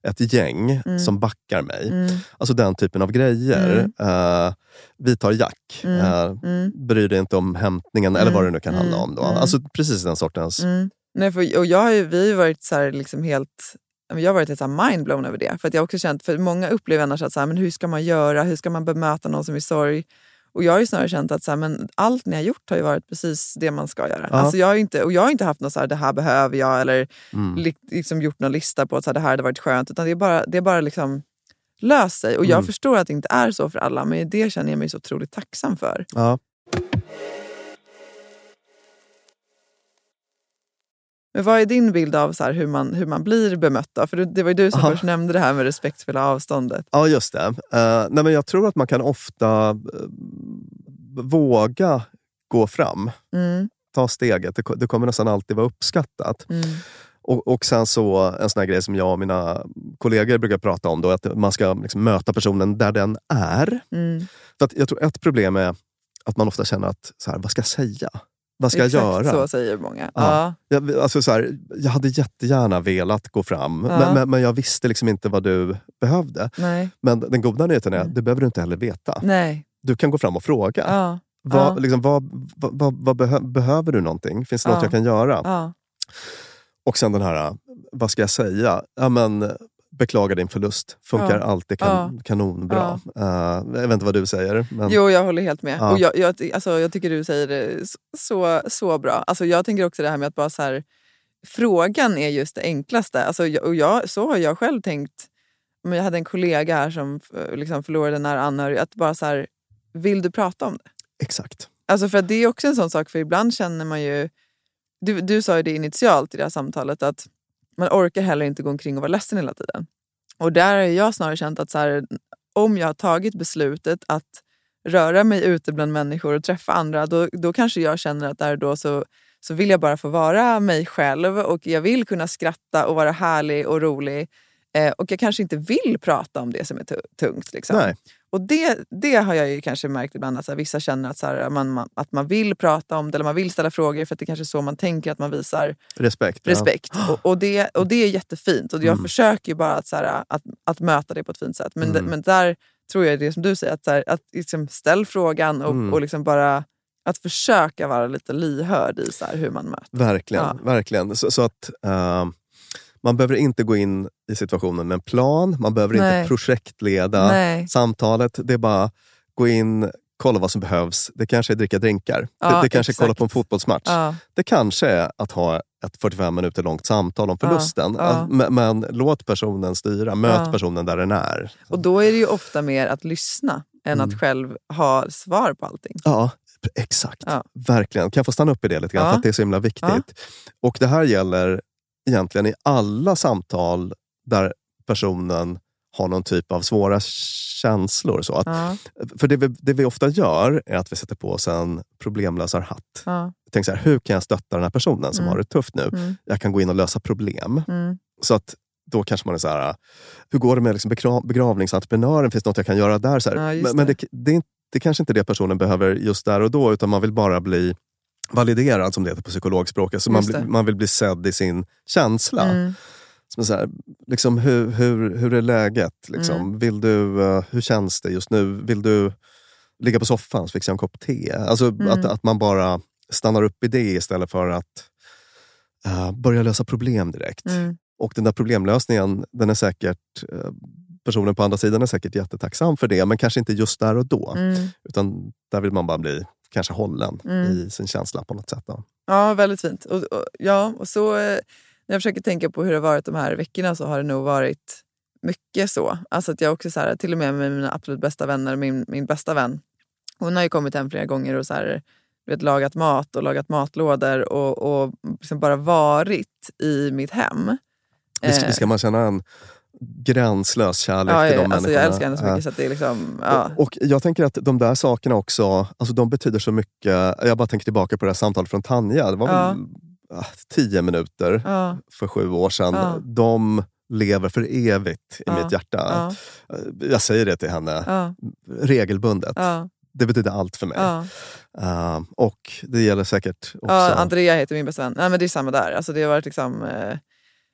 ett gäng Mm. som backar mig. Mm. Alltså den typen av grejer. Eh, vi tar Jack. Mm. Mm. bryr dig inte om hämtningen eller Mm. vad det nu kan handla Mm. om. Då. Mm. Alltså precis den sortens... Mm. Nej, för, och jag har ju, vi har varit så här, liksom helt jag har varit helt mindblown över det. För att jag också känt, för många upplever annars att så här, men hur ska man göra, hur ska man bemöta någon som är i sorg? Och jag har ju snarare känt att så här, men allt ni har gjort har ju varit precis det man ska göra. Ja. Alltså jag har inte, och jag har inte haft något så här, det här behöver jag, eller Mm. li, liksom gjort någon lista på att så här, det här hade varit skönt. Utan det är bara, det är bara liksom löst sig. Och jag Mm. förstår att det inte är så för alla, men det känner jag mig så otroligt tacksam för. Ja. Men vad är din bild av så hur, man, hur man blir bemött? Då? För det, var ju du som Aha. först nämnde det här med respektfulla avståndet. Ja, just det. Eh, nej, men jag tror att man kan ofta eh, våga gå fram. Mm, Ta steget. Det, det kommer nästan alltid vara uppskattat. mm, Och, och sen så en sån här grej som jag och mina kollegor brukar prata om, då, att man ska liksom möta personen där den är. mm. För att jag tror ett problem är att man ofta känner att, så här, vad ska jag säga? Vad ska jag Exakt göra? så säger många. Ja. Ja. Jag, alltså så här, jag hade jättegärna velat gå fram, Ja. men, men, men jag visste liksom inte vad du behövde. Nej. Men den goda nyheten är, Mm. det behöver du inte heller veta. Nej. Du kan gå fram och fråga. Ja. Vad, liksom, vad, vad, vad, behö, behöver du någonting? Finns det något Ja. jag kan göra? Ja. Och sen den här, vad ska jag säga? Ja, men, beklaga din förlust. Funkar Ja. alltid kan, kanonbra. Uh, jag vet inte vad du säger. Men, Jo, jag håller helt med. Ja. Och jag, jag, alltså, jag tycker du säger det så, så bra. Alltså, jag tänker också det här med att bara så här, frågan är just det enklaste. Alltså, och jag, så har jag själv tänkt. Men jag hade en kollega här som liksom förlorade en nära anhörig. Att bara så här, vill du prata om det? Exakt. Alltså för att det är också en sån sak, för ibland känner man ju... Du, du sa ju det initialt i det här samtalet, att man orkar heller inte gå omkring och vara ledsen hela tiden. Och där har jag snarare känt att så här, om jag har tagit beslutet att röra mig ute bland människor och träffa andra, då, då kanske jag känner att där och då så, så vill jag bara få vara mig själv och jag vill kunna skratta och vara härlig och rolig. Eh, och jag kanske inte vill prata om det som är tu- tungt. Liksom. Och det, det har jag ju kanske märkt ibland att så här, vissa känner att, så här, man, man, att man vill prata om det eller man vill ställa frågor för att det kanske är så man tänker att man visar Respekt. ja. respekt. Och, och, det, och det är jättefint och jag Mm. försöker ju bara att, så här, att, att möta det på ett fint sätt. Men, Mm. men där tror jag det som du säger, att, så att liksom ställ frågan och, Mm. och liksom bara att försöka vara lite lyhörd i så hur man möter. Verkligen. Ja. verkligen. Så, så att eh, Man behöver inte gå in i situationen med en plan, man behöver Nej. inte projektleda Nej. samtalet. Det är bara gå in, kolla vad som behövs. Det kanske är dricka drinkar. Ja, det, det kanske är kolla exakt. på en fotbollsmatch. Ja. Det kanske är att ha ett 45 minuter långt samtal om förlusten. ja. Att- Men, men låt personen styra, möt personen där den är. Och då är det ju ofta mer att lyssna än Mm. att själv ha svar på allting. Ja, exakt. Verkligen. Kan jag få stanna upp i det lite grann? För att det är så himla viktigt. Och det här gäller egentligen i alla samtal där personen har någon typ av svåra känslor. Så att, Ja. För det vi, det vi ofta gör är att vi sätter på oss en problemlösarhatt. Ja. Tänk så här, hur kan jag stötta den här personen som Mm. har det tufft nu? Mm. Jag kan gå in och lösa problem. Mm. Så att då kanske man är så här, hur går det med liksom begra- begravningsentreprenören? Finns det något jag kan göra där? Så Ja, men men det. det, är det är kanske inte det personen behöver just där och då, utan man vill bara bli validerad, som det heter på psykologspråket. Så man, man vill bli sedd i sin känsla. Mm. Som så här, liksom, hur, hur, hur är läget? Liksom? Mm. Vill du, eh, hur känns det just nu? Vill du ligga på soffan så fixar jag en kopp te? Alltså Mm. att, att man bara stannar upp i det istället för att eh, börja lösa problem direkt. Mm. Och den där problemlösningen, den är säkert, eh, personen på andra sidan är säkert jättetacksam för det, men kanske inte just där och då. Mm. Utan där vill man bara bli kanske hållen Mm. i sin känsla på något sätt. Då. Ja, väldigt fint. Och, och, ja, och så, eh, när jag försöker tänka på hur det har varit de här veckorna så har det nog varit mycket så. Alltså att jag också så här, till och med med mina absolut bästa vänner, min, min bästa vän, hon har ju kommit hem flera gånger och så här, vet, lagat mat och lagat matlådor och, och liksom bara varit i mitt hem. Visst, Eh, visst ska man känna en gränslös kärlek ja, till de ja, alltså människorna. jag älskar henne så mycket så det är liksom... Ja. Och, och jag tänker att de där sakerna också, alltså de betyder så mycket. Jag bara tänker tillbaka på det här samtalet från Tanja. Det var Ja. väl ah, tio minuter för sju år sedan. De lever för evigt i mitt hjärta. Ja. Jag säger det till henne regelbundet. Det betyder allt för mig. Uh, och det gäller säkert också... Andrea heter min bästa vän. Nej, men det är samma där. Alltså, det har varit liksom, eh,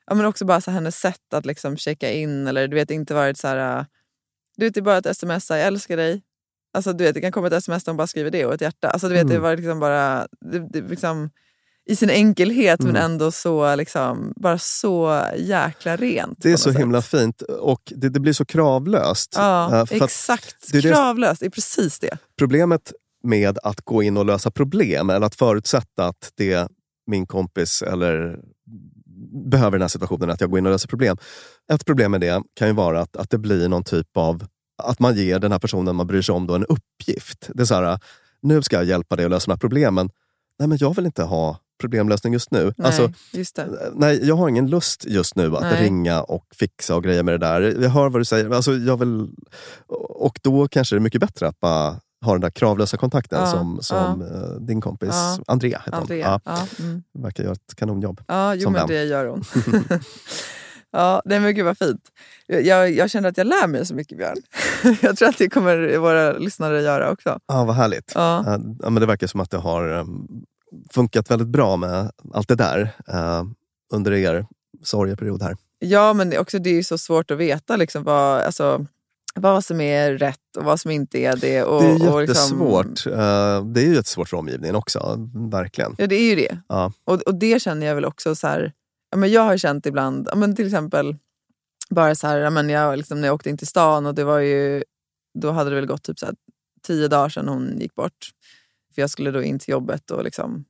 ja, men också bara så hennes sätt att liksom checka in. Eller du vet, inte varit så här... eh, Du vet, det är bara ett sms, jag älskar dig. Alltså, du vet, det kan komma ett sms där hon bara skriver det och ett hjärta. Alltså, du vet, Det Mm. var liksom bara... Det, det, liksom, I sin enkelhet men Mm. ändå så, liksom, bara så jäkla rent. det är så sätt. himla fint och det, det blir så kravlöst. Ja, Eh, exakt. det det- Kravlöst, det är precis det. Problemet med att gå in och lösa problem, eller att förutsätta att det min kompis eller behöver den här situationen, att jag går in och löser problem. Ett problem med det kan ju vara att, att det blir någon typ av, att man ger den här personen man bryr sig om då en uppgift. Det är så här, nu ska jag hjälpa dig att lösa de här problemen. Nej, men jag vill inte ha problemlösning just nu. Nej, Alltså, just det. nej, jag har ingen lust just nu att Nej. ringa och fixa och greja med det där. Jag hör vad du säger. Alltså, jag vill, och då kanske det är mycket bättre att bara ha den där kravlösa kontakten Ja, som, som eh, din kompis Ja. Andrea heter. Andrea. Ja, Ja, mm. verkar göra ett kanonjobb. Ja, jo, som men vän. det gör hon. ja, nej, men gud vad fint. Jag, jag, känner att jag lär mig så mycket Björn. jag tror att det kommer våra lyssnare göra också. Ja, vad härligt. Ja. Eh, Ja, men det verkar som att det har eh, funkat väldigt bra med allt det där under er sorgeperiod här. Ja, men också, det är ju så svårt att veta liksom, vad, alltså, vad som är rätt och vad som inte är det. Och, det är och jättesvårt. Liksom, Eh, det är ju jättesvårt för omgivningen också, verkligen. ja, det är ju det. Ja. Och, och det känner jag väl också så här, ja, men jag har känt ibland, ja, men till exempel bara så här, ja, men jag, liksom, när jag åkte in till stan och det var ju, då hade det väl gått typ så här, tio dagar sedan hon gick bort. För jag skulle då in till jobbet och liksom,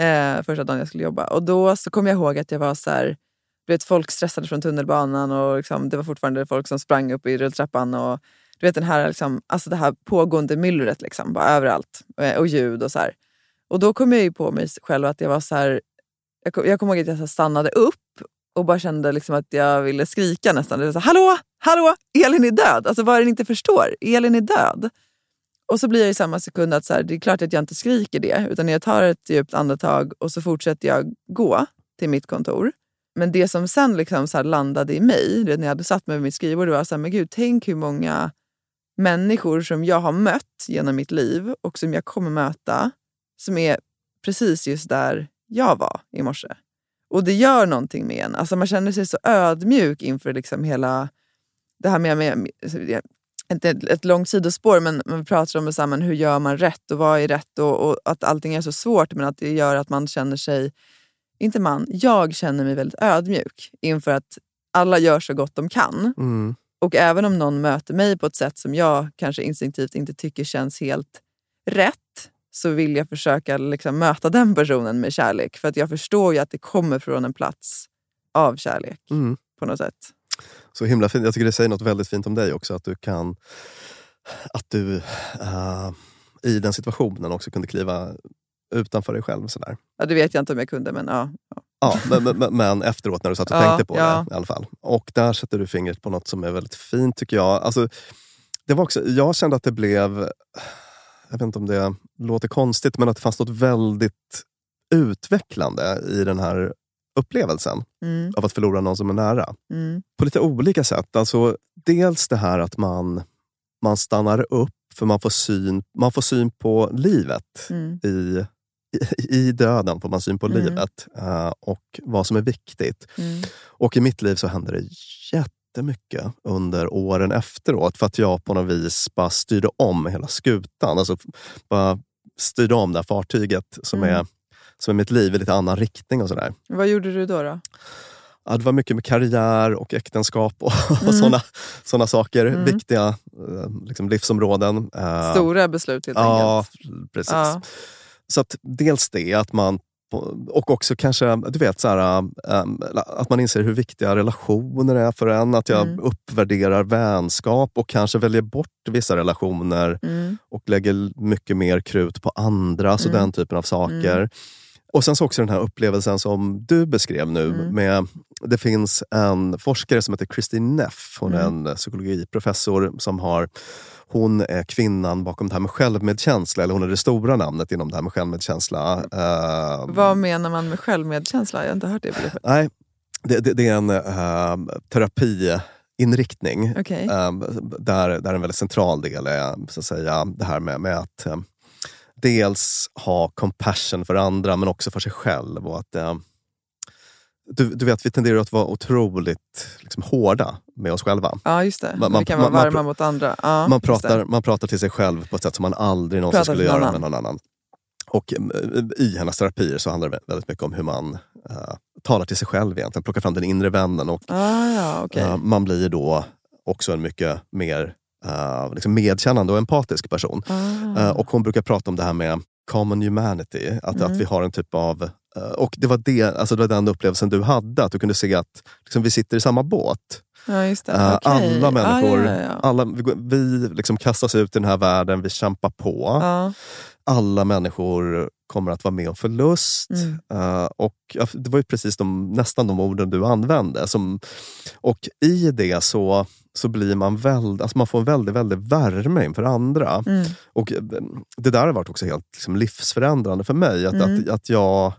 eh, första dagen jag skulle jobba. Och då så kom jag ihåg att jag var så här, du vet, folk stressade från tunnelbanan och liksom, det var fortfarande folk som sprang upp i rulltrappan. Och, du vet den här, liksom, alltså det här pågående myllret liksom, bara överallt. Eh, och ljud och så här. Och då kom jag ju på mig själv att jag var så här, jag, kom, jag kommer ihåg att jag stannade upp och bara kände liksom att jag ville skrika nästan. Det var så här, hallå, hallå, Elin är död. Alltså vad är det ni inte förstår? Elin är död. Och så blir jag i samma sekund att så här, det är klart att jag inte skriker det. Utan jag tar ett djupt andetag och så fortsätter jag gå till mitt kontor. Men det som sen liksom så landade i mig, när jag hade satt mig vid mitt skrivbord, det var så här, men gud, tänk hur många människor som jag har mött genom mitt liv och som jag kommer möta, som är precis just där jag var i morse. Och det gör någonting med en. Alltså man känner sig så ödmjuk inför liksom hela det här med, med alltså, inte ett, ett långt sidospår, men man pratar om så här, hur gör man rätt och vad är rätt och, och, att allting är så svårt. Men att det gör att man känner sig, inte man, jag känner mig väldigt ödmjuk inför att alla gör så gott de kan. Mm. Och även om någon möter mig på ett sätt som jag kanske instinktivt inte tycker känns helt rätt så vill jag försöka liksom möta den personen med kärlek. För att jag förstår ju att det kommer från en plats av kärlek Mm. på något sätt. Så himla fint. Jag tycker det säger något väldigt fint om dig också. Att du kan... Att du eh, i den situationen också kunde kliva utanför dig själv. Sådär. Ja, det vet jag inte om jag kunde, men ja. ja. Ja, men, men, men efteråt när du satt och Ja, tänkte på ja. det i alla fall. Och där sätter du fingret på något som är väldigt fint tycker jag. Alltså, det var också, jag kände att det blev, jag vet inte om det låter konstigt, men att det fanns något väldigt utvecklande i den här upplevelsen Mm, av att förlora någon som är nära. mm, På lite olika sätt. Alltså, dels det här att man, man stannar upp för man får syn, man får syn på livet mm, i, i, döden får man syn på Mm. livet eh, och vad som är viktigt. mm, Och i mitt liv så hände det jättemycket under åren efteråt för att jag på något vis bara styrde om hela skutan. Alltså bara styrde om det här fartyget som, Mm. är, som är mitt liv i lite annan riktning och sådär. Vad gjorde du då? då? Ja, det var mycket med karriär och äktenskap och, och Mm. såna, såna saker. Mm. Viktiga eh, liksom livsområden. Eh, Stora beslut helt Ja, enkelt. precis. Ja. Så att dels det, att man och också kanske du vet, så här, ähm, att man inser hur viktiga relationer är för en. Att jag Mm. uppvärderar vänskap och kanske väljer bort vissa relationer Mm, och lägger mycket mer krut på andra. Så Mm. den typen av saker. Och sen så också den här upplevelsen som du beskrev nu. Mm. med Det finns en forskare som heter Christine Neff. Hon är Mm. en psykologiprofessor som har hon är kvinnan bakom det här med självmedkänsla, eller hon är det stora namnet inom det här med självmedkänsla. Eh, Vad menar man med självmedkänsla? Jag har inte hört det begreppet. Nej, det, det, det är en uh, terapiinriktning. Okej. Eh, där, där en väldigt central del är så att säga, det här med, med att dels ha compassion för andra men också för sig själv. Och att, du, du vet, vi tenderar att vara otroligt liksom, hårda med oss själva. Ja, just det. Man- man- vi kan vara man- man varma pr- mot andra. Ja, man, pratar, man pratar till sig själv på ett sätt som man aldrig någonsin Pratar skulle någon göra med någon annan. Och eh, i hennes terapier så handlar det väldigt mycket om hur man eh, talar till sig själv egentligen. Plockar fram den inre vännen och Ah, ja, okej. eh, man blir då också en mycket mer eh, liksom medkännande och empatisk person. Ah. Och hon brukar prata om det här med common humanity. Att, Mm. att vi har en typ av... eh, och det var, det, alltså det var den upplevelsen du hade, att du kunde se att liksom, vi sitter i samma båt. ja. Eh, Okej. Alla människor, Ah, ja, ja. Alla, vi, vi liksom kastas ut i den här världen, vi kämpar på. Ja. Alla människor kommer att vara med om förlust. Mm. Eh, och Det var ju precis de, nästan de orden du använde. Som, och i det så, så blir man väldigt, alltså man får en väldigt, väldigt värme inför andra. Mm. Och det där har varit också helt liksom, livsförändrande för mig. Att, Mm. att, att jag,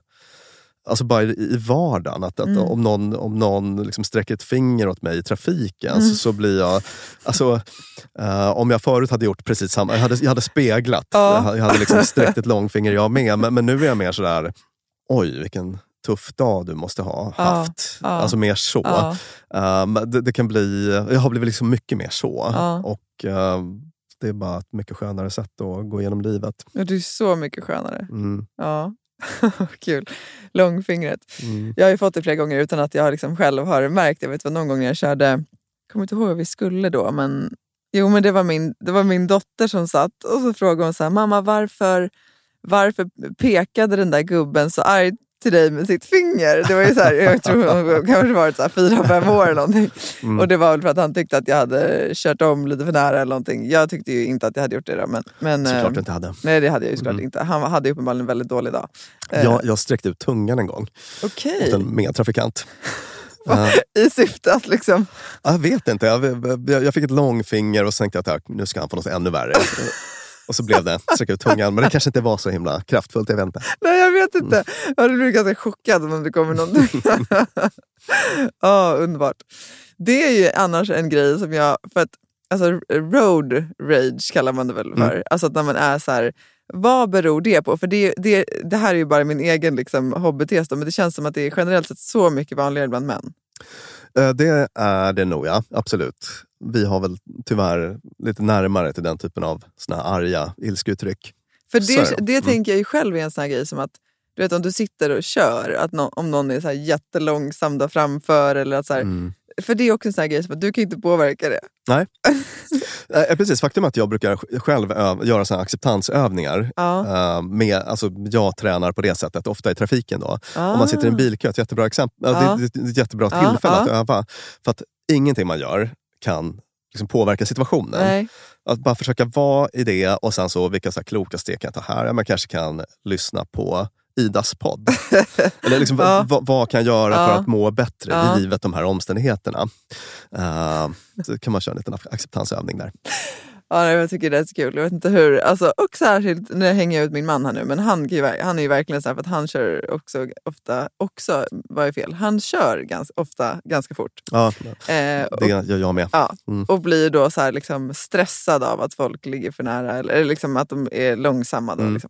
alltså bara i, vardagen, att, att Mm. om någon, om någon liksom sträcker ett finger åt mig i trafiken Mm. så, så blir jag... Alltså, eh, om jag förut hade gjort precis samma, jag hade, jag hade speglat. Ja. Jag hade, liksom sträckt ett långfinger jag med. Men, men nu är jag mer sådär, oj vilken tuff dag du måste ha Ja, haft. ja. Alltså mer så. Ja. Um, det, det kan bli, jag har blivit liksom mycket mer så. Ja. Och um, det är bara ett mycket skönare sätt att gå igenom livet. Ja, Det är så mycket skönare. Mm. Ja. Kul. Långfingret. Mm. Jag har ju fått det flera gånger utan att jag liksom själv har märkt. Jag vet vad någon gång när jag körde, jag kommer inte ihåg vad vi skulle då, men jo men det var min, det var min dotter som satt och så frågade hon så här, mamma varför, varför pekade den där gubben så argt till dig med sitt finger? Det var ju så här, jag tror hon kanske varit så här fyra, fem år eller någonting. Mm. Och det var väl för att han tyckte att jag hade kört om lite för nära eller någonting. Jag tyckte ju inte att jag hade gjort det då. Men, men, Såklart eh, du inte hade. Nej det hade jag ju såklart Mm. inte. Han hade ju uppenbarligen en väldigt dålig dag. Eh, Jag, jag sträckte ut tungan en gång Okej. åt en medtrafikant. Eh, I syfte att liksom... jag vet inte, jag, jag, jag fick ett långfinger och så tänkte jag att nu ska han få något ännu värre. Och så blev det, sträcka ut tungan. Men det kanske inte var så himla kraftfullt, jag vet inte. Nej jag vet inte. Jag blivit ganska chockad om det kommer någonting. Ja, underbart. Det är ju annars en grej som jag... För att, alltså, road rage kallar man det väl för. Mm. Alltså att när man är så här... Vad beror det på? För det, det, det här är ju bara min egen liksom, hobbytes, men det känns som att det är generellt sett så mycket vanligare bland män. Eh, Det är det nog, ja. Absolut. Vi har väl tyvärr lite närmare till den typen av såna arga ilskeuttryck. För det, det. Mm. tänker jag ju själv är en sån här grej som att du vet om du sitter och kör, att nå- om någon är så här jättelångsam där framför. Eller att så här, Mm. För det är också en sån här grej som att du kan inte påverka det. Nej. Eh, Precis, faktum är att jag brukar sj- själv göra såna acceptansövningar. Ja. Eh, med, alltså, jag tränar på det sättet, ofta i trafiken. Då. Ah. Om man sitter i en bilkö, ett jättebra, exempel, Ja. det, det, ett jättebra Ja, tillfälle att ja. öva. För att ingenting man gör kan liksom påverka situationen. Nej. Att bara försöka vara i det och sen så vilka så kloka steg kan jag ta här? Ja, Man kanske kan lyssna på Idas podd. Eller liksom, Ja. vad, vad kan jag göra för Ja. att må bättre Ja. i livet de här omständigheterna? Uh, så kan man köra en liten acceptansövning där. Ja, jag tycker det är så kul. Jag vet inte hur. Alltså, och särskilt när jag hänger ut min man här nu. Men han, han är ju verkligen så här för att han kör också ofta, också, vad är fel? Han kör ganska, ofta ganska fort. Ja, Eh, och, det gör jag med. ja, Mm. och blir då så här liksom stressad av att folk ligger för nära. Eller, eller liksom att de är långsamma. Då, Mm. liksom.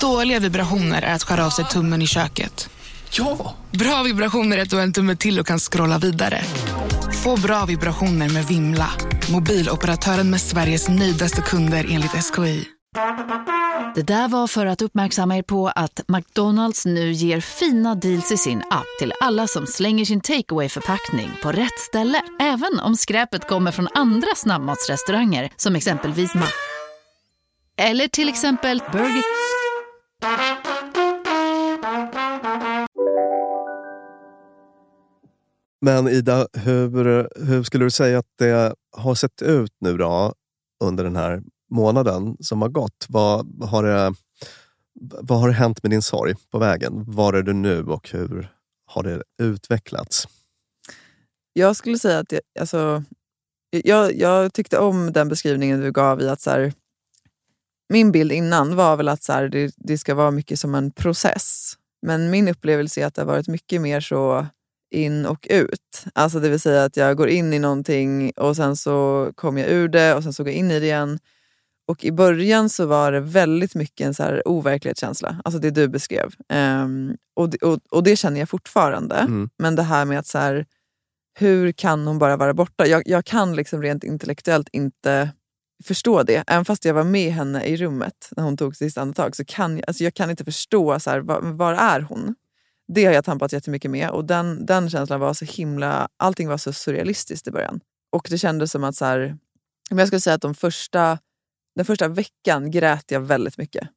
Dåliga vibrationer är att skära av sig tummen i köket. Ja! Bra vibrationer är att du har en tumme till och kan scrolla vidare. Få bra vibrationer med Vimla. Mobiloperatören med Sveriges nöjdaste kunder enligt SKI. Det där var för att uppmärksamma er på att McDonalds nu ger fina deals i sin app till alla som slänger sin takeaway förpackning på rätt ställe. Även om skräpet kommer från andra snabbmatsrestauranger som exempelvis Ma... Eller till exempel Burger... Men Ida, hur, hur skulle du säga att det har sett ut nu då under den här månaden som har gått? Vad har det, vad har det hänt med din sorg på vägen? Var är du nu och hur har det utvecklats? Jag skulle säga att jag, alltså, jag, jag tyckte om den beskrivningen du gav i att så här, min bild innan var väl att så här, det, det ska vara mycket som en process. Men min upplevelse är att det har varit mycket mer så in och ut. Alltså det vill säga att jag går in i någonting och sen så kommer jag ur det och sen så går jag in i det igen. Och i början så var det väldigt mycket en så här overklighetskänsla, alltså det du beskrev. Ehm, och, det, och, och det känner jag fortfarande. Mm. Men det här med att så här, hur kan hon bara vara borta? Jag, jag kan liksom rent intellektuellt inte förstå det. Även fast jag var med henne i rummet när hon tog sitt sista andetag så kan jag, alltså jag kan inte förstå, så här, var, var är hon? Det har jag tampats jättemycket med och den, den känslan var så himla, allting var så surrealistiskt i början. Och det kändes som att, så här, men jag skulle säga att de första, den första veckan grät jag väldigt mycket.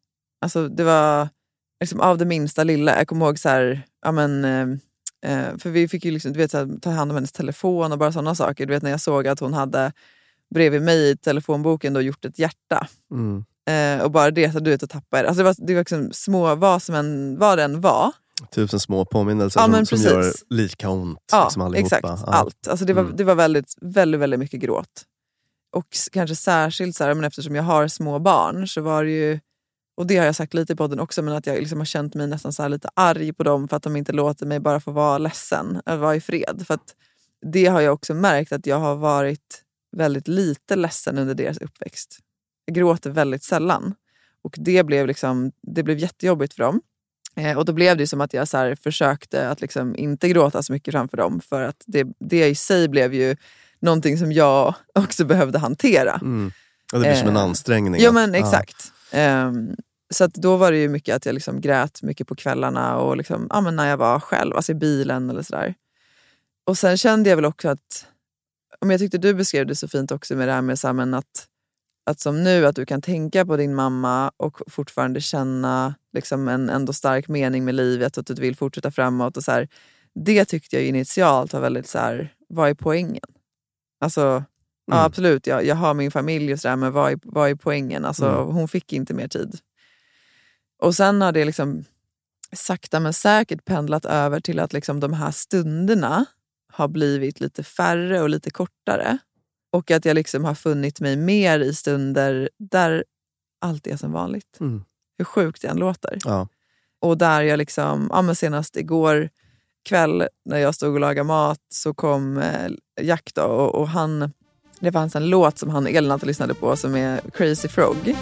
Alltså det var liksom av det minsta lilla. Jag kommer ihåg så här, ja men, eh, eh för vi fick ju liksom, du vet, så här, ta hand om hennes telefon och bara sådana saker. Du vet när jag såg att hon hade bredvid mig i telefonboken då gjort ett hjärta. Mm. Eh, och bara det, så du vet att tappa det. Alltså det var, det var liksom små, vad, som en, vad det än var. Tusen små påminnelser Ja, som, som gör lika ont. Ja, liksom exakt. Ja. Allt. Alltså det var, Mm. det var väldigt, väldigt, väldigt mycket gråt. Och kanske särskilt så här, men eftersom jag har små barn så var det ju och det har jag sagt lite i podden också, men att jag liksom har känt mig nästan så lite arg på dem för att de inte låter mig bara få vara ledsen, vara i fred. För det har jag också märkt att jag har varit väldigt lite ledsen under deras uppväxt. Jag gråter väldigt sällan. Och det blev, liksom, det blev jättejobbigt för dem. Eh, och då blev det som att jag så försökte att liksom inte gråta så mycket framför dem. För att det, det i sig blev ju någonting som jag också behövde hantera. Mm. Och det blir som en Eh, ansträngning. Ja men Ja. exakt. Ehm, så att då var det ju mycket att jag liksom grät mycket på kvällarna och liksom, ja, men när jag var själv, alltså i bilen eller sådär. Och sen kände jag väl också att, men jag tyckte du beskrev det så fint också med det här med här, att, att som nu, att du kan tänka på din mamma och fortfarande känna liksom en ändå stark mening med livet och att du vill fortsätta framåt. Och så här, det tyckte jag initialt var väldigt så här, vad är poängen? Alltså, ja, Mm. absolut, jag, jag har min familj och sådär, men vad är, vad är poängen? Alltså, Mm. Hon fick inte mer tid. Och sen har det liksom sakta men säkert pendlat över till att liksom de här stunderna har blivit lite färre och lite kortare. Och att jag liksom har funnit mig mer i stunder där allt är som vanligt. Mm. Hur sjukt det än låter. Ja. Och där jag liksom, ja men senast igår kväll när jag stod och lagade mat så kom eh, Jack då och, och han, det fanns en låt som han Elin alltid lyssnade på som är Crazy Frog.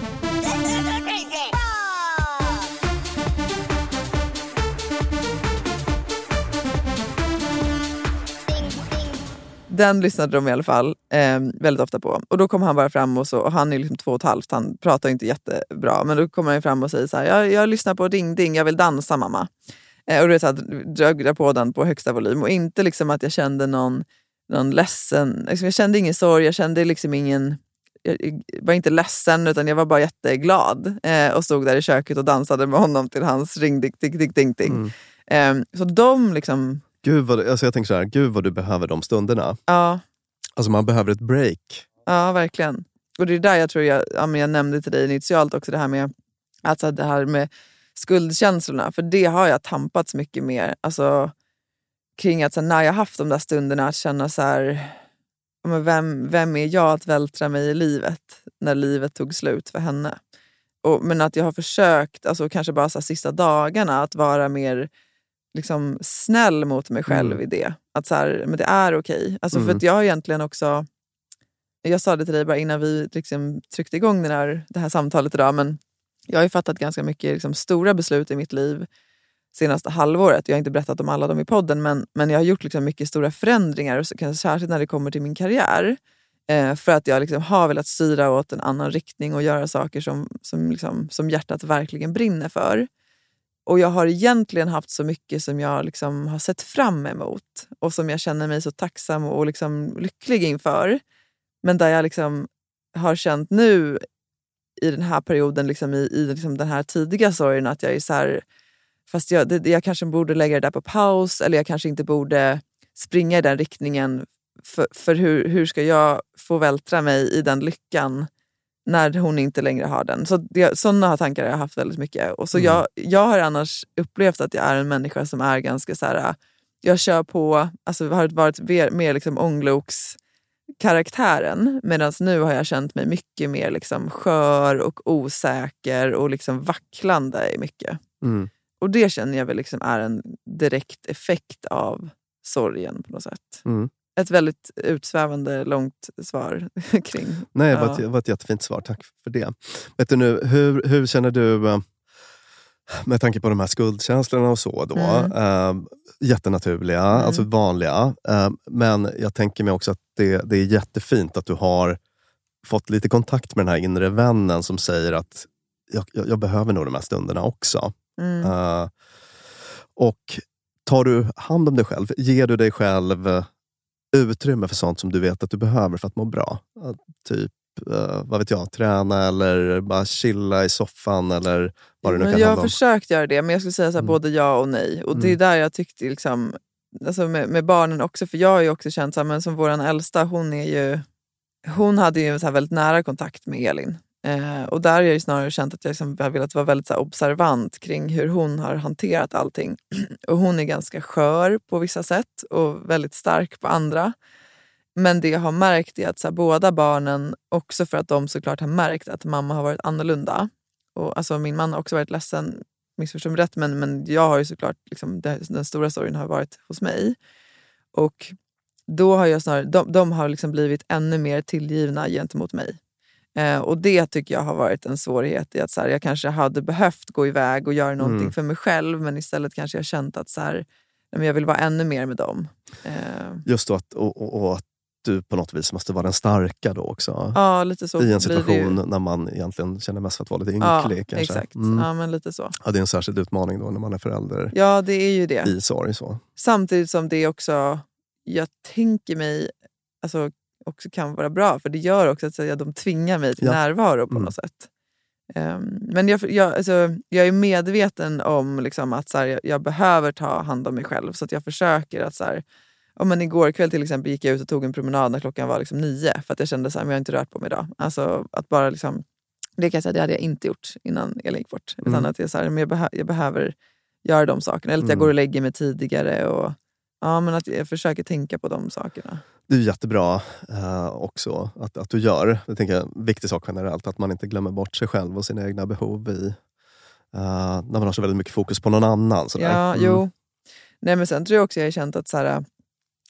Den lyssnade de i alla fall eh, väldigt ofta på. Och då kom han bara fram och, så, och han är liksom två och ett halvt, han pratar inte jättebra. Men då kommer han fram och säger så här, jag, jag lyssnar på Ding Ding, jag vill dansa mamma. Eh, och du vet, så här, på den på högsta volym. Och inte liksom att jag kände någon, någon ledsen, liksom, jag kände ingen sorg, jag kände liksom ingen jag var inte ledsen utan jag var bara jätteglad eh, och stod där i köket och dansade med honom till hans ring dick dick ding ding. Eh, så de liksom, Gud vad, alltså jag tänker så här, gud vad du behöver de stunderna. ja, Alltså man behöver ett break. Ja, verkligen. Och det är där jag tror jag, ja, jag nämnde till dig initialt också det här med, alltså det här med skuldkänslorna. För det har jag tampats mycket mer. Alltså, kring att så här, när jag haft de där stunderna att känna så här, men vem, vem är jag att vältra mig i livet när livet tog slut för henne? Och, men att jag har försökt, alltså kanske bara så sista dagarna, att vara mer liksom, snäll mot mig själv Mm. i det. Att så här, men det är okej. Alltså, För Mm. att jag har egentligen också jag sa det till dig bara innan vi liksom tryckte igång den här, det här samtalet idag, men jag har ju fattat ganska mycket liksom, stora beslut i mitt liv senaste halvåret. Jag har inte berättat om alla dem i podden, men, men jag har gjort liksom mycket stora förändringar, kanske särskilt när det kommer till min karriär. Eh, för att jag liksom har velat styra åt en annan riktning och göra saker som, som, liksom, som hjärtat verkligen brinner för. Och jag har egentligen haft så mycket som jag liksom har sett fram emot och som jag känner mig så tacksam och liksom lycklig inför. Men där jag liksom har känt nu i den här perioden, liksom i, i liksom den här tidiga sorgen, att jag är så här, fast jag, det, jag kanske borde lägga det där på paus eller jag kanske inte borde springa i den riktningen. För, för hur, hur ska jag få vältra mig i den lyckan när hon inte längre har den? Så det, sådana tankar har jag haft väldigt mycket. Och så Mm. jag, jag har annars upplevt att jag är en människa som är ganska så här, jag kör på, alltså har varit mer, mer liksom ångloks karaktären. Medan nu har jag känt mig mycket mer liksom skör och osäker och liksom vacklande i mycket. Mm. Och det känner jag väl liksom är en direkt effekt av sorgen på något sätt. Mm. Ett väldigt utsvävande långt svar kring... Nej, det var, ett, det var ett jättefint svar. Tack för det. Vet du nu, hur, hur känner du eh, med tanke på de här skuldkänslorna och så? Då, Mm. eh, jättenaturliga, alltså vanliga. Eh, men jag tänker mig också att det, det är jättefint att du har fått lite kontakt med den här inre vännen som säger att jag, jag, jag behöver nog de här stunderna också. Mm. Eh, och tar du hand om dig själv? Ger du dig själv eh, utrymme för sånt som du vet att du behöver för att må bra? Typ, eh, vad vet jag, träna eller bara chilla i soffan eller vad det nu Men kan jag har om. försökt göra det, men jag skulle säga så här, Mm. både ja och nej. Och det är Mm. där jag tyckte, liksom, alltså med, med barnen också, för jag har ju också känt så här, men som vår äldsta, hon är ju hon hade ju så väldigt nära kontakt med Elin. Eh, och där har jag snarare känt att jag liksom har velat vara väldigt så här observant kring hur hon har hanterat allting. och hon är ganska skör på vissa sätt och väldigt stark på andra. Men det jag har märkt är att så här, båda barnen, också för att de såklart har märkt att mamma har varit annorlunda och, alltså, min man har också varit ledsen, missförstå mig rätt, men, men jag har ju såklart, liksom, det, den stora sorgen har varit hos mig. Och då har jag snarare, de, de har liksom blivit ännu mer tillgivna gentemot mig. Eh, och det tycker jag har varit en svårighet i att så här, jag kanske hade behövt gå iväg och göra någonting Mm. för mig själv men istället kanske jag känt att så här, men jag vill vara ännu mer med dem. Eh, Just då att, och, och, och att du på något vis måste vara den starka då också. Ja, lite så I en situation när man egentligen känner mest för att vara lite Ja, ynklig. kanske. exakt. Mm. Ja, men lite så. Ja, det är en särskild utmaning då när man är förälder Ja, det är ju det. i sorg. Så. Samtidigt som det också, jag tänker mig, alltså, också kan vara bra. För det gör också att så, ja, de tvingar mig till Ja. närvaro på Mm. något sätt. Ehm, men jag, jag, alltså, jag är medveten om liksom, att så här, jag, jag behöver ta hand om mig själv. Så att jag försöker att... Så här, ja, men igår kväll till exempel gick jag ut och tog en promenad när klockan var liksom nio. För att jag kände att jag har inte rört på mig idag. Alltså, att bara liksom, det kan jag säga, det hade jag inte gjort innan Elin gick bort. Utan Mm. att jag, så här, men jag, behö, jag behöver göra de sakerna. Eller att jag Mm. går och lägger mig tidigare. Och, ja, men att jag försöker tänka på de sakerna. Det är jättebra eh, också att, att du gör. Det tänker jag är en viktig sak generellt. Att man inte glömmer bort sig själv och sina egna behov i, eh, när man har så väldigt mycket fokus på någon annan. Sådär. Ja, Mm. jo. Nej, men sen tror jag också jag har känt att så här,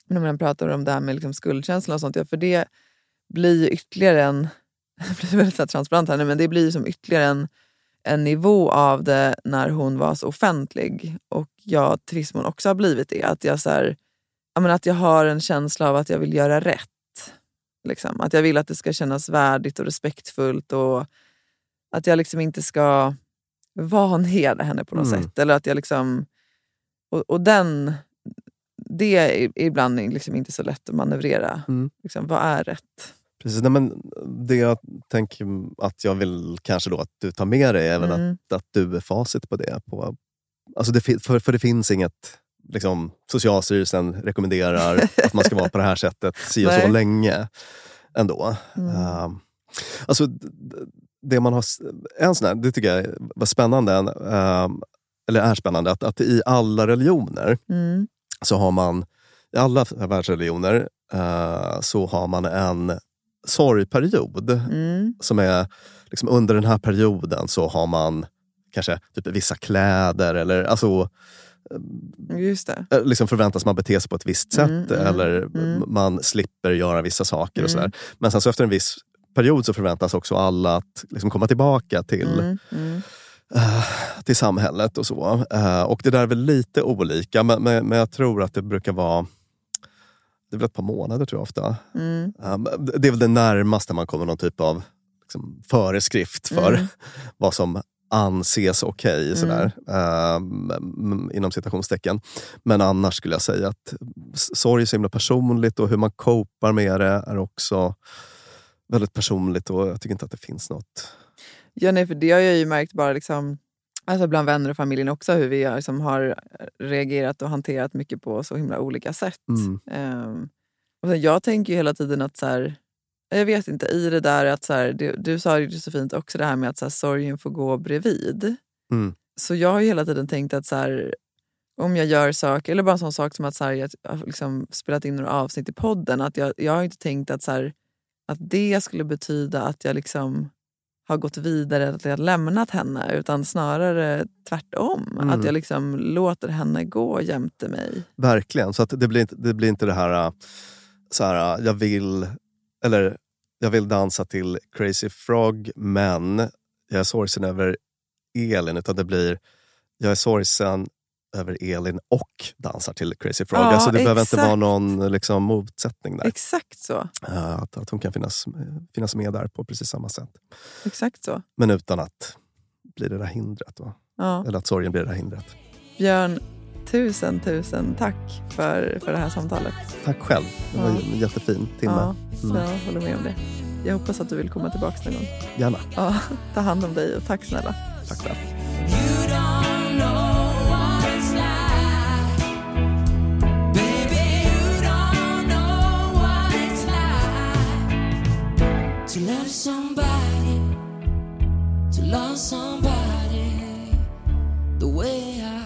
när man pratar om det här med liksom skuldkänslan och sånt, ja, för det blir ju ytterligare en, det blir väldigt så här transparent här nu, men det blir som ytterligare en, en nivå av det när hon var så offentlig. Och jag mån också har blivit det. Att jag, så här, ja, men att jag har en känsla av att jag vill göra rätt. Liksom. Att jag vill att det ska kännas värdigt och respektfullt. Och att jag liksom inte ska vanhedra henne på något Mm. sätt. Eller att jag liksom... Och, och den... Det är ibland liksom inte så lätt att manövrera. Mm. Liksom, vad är rätt? Precis, nej, men det jag tänker att jag vill kanske då att du tar med dig, även Mm. att, att du är facit på det. På, alltså det för, för det finns inget, liksom, Socialstyrelsen rekommenderar att man ska vara på det här sättet si och så länge ändå. Mm. Ehm, alltså, det man har, en sån här, det tycker jag var spännande, ehm, eller är spännande, att, att i alla religioner Mm. så har man, i alla världsreligioner, eh, så har man en sorgperiod. Mm. Som är, liksom under den här perioden så har man kanske typ vissa kläder eller alltså Just det. eh, liksom förväntas man bete sig på ett visst sätt Mm, mm, eller mm. man slipper göra vissa saker. och Mm. sådär. Men sen så efter en viss period så förväntas också alla att liksom komma tillbaka till Mm. Mm. eh, till samhället och så. Eh, och det där är väl lite olika, men, men, men jag tror att det brukar vara det är väl ett par månader tror jag ofta. Mm. Eh, det är väl det närmaste man kommer någon typ av liksom, föreskrift för Mm. vad som anses okej, Mm. sådär, eh, m- inom citationstecken. Men annars skulle jag säga att sorg är så himla personligt och hur man copar med det är också väldigt personligt och jag tycker inte att det finns något Ja, nej, för det har jag ju märkt bara liksom, alltså bland vänner och familjen också, hur vi har, liksom, har reagerat och hanterat mycket på så himla olika sätt. Mm. Ehm, och jag tänker ju hela tiden att, så här, jag vet inte, i det där att, så här, du, du sa ju så fint också det här med att så här, sorgen får gå bredvid. Mm. Så jag har ju hela tiden tänkt att så här, om jag gör saker, eller bara en sån sak som att så här, jag har liksom spelat in några avsnitt i podden, att jag, jag har inte tänkt att, så här, att det skulle betyda att jag liksom har gått vidare, att jag har lämnat henne, utan snarare tvärtom. Mm. Att jag liksom låter henne gå jämte mig. Verkligen. Så att det, blir inte, det blir inte det här, äh, så här äh, jag vill eller jag vill dansa till Crazy Frog men jag är sorgsen över Elin. Utan det blir, jag är sorgsen över Elin och dansar till Crazy Frog. Ja, alltså det behöver inte exakt. vara någon liksom, motsättning där. Exakt så. Äh, att, att hon kan finnas, finnas med där på precis samma sätt. Exakt så. Men utan att bli det där hindret. Ja. Eller att sorgen blir det där hindret. Björn, tusen, tusen tack för, för det här samtalet. Tack själv. Det var Ja. en jättefin timme. Ja, Mm. jag håller med om det. Jag hoppas att du vill komma tillbaka någon gång. Gärna. Ja, ta hand om dig och tack snälla. Tack själv. To love somebody, to love somebody the way I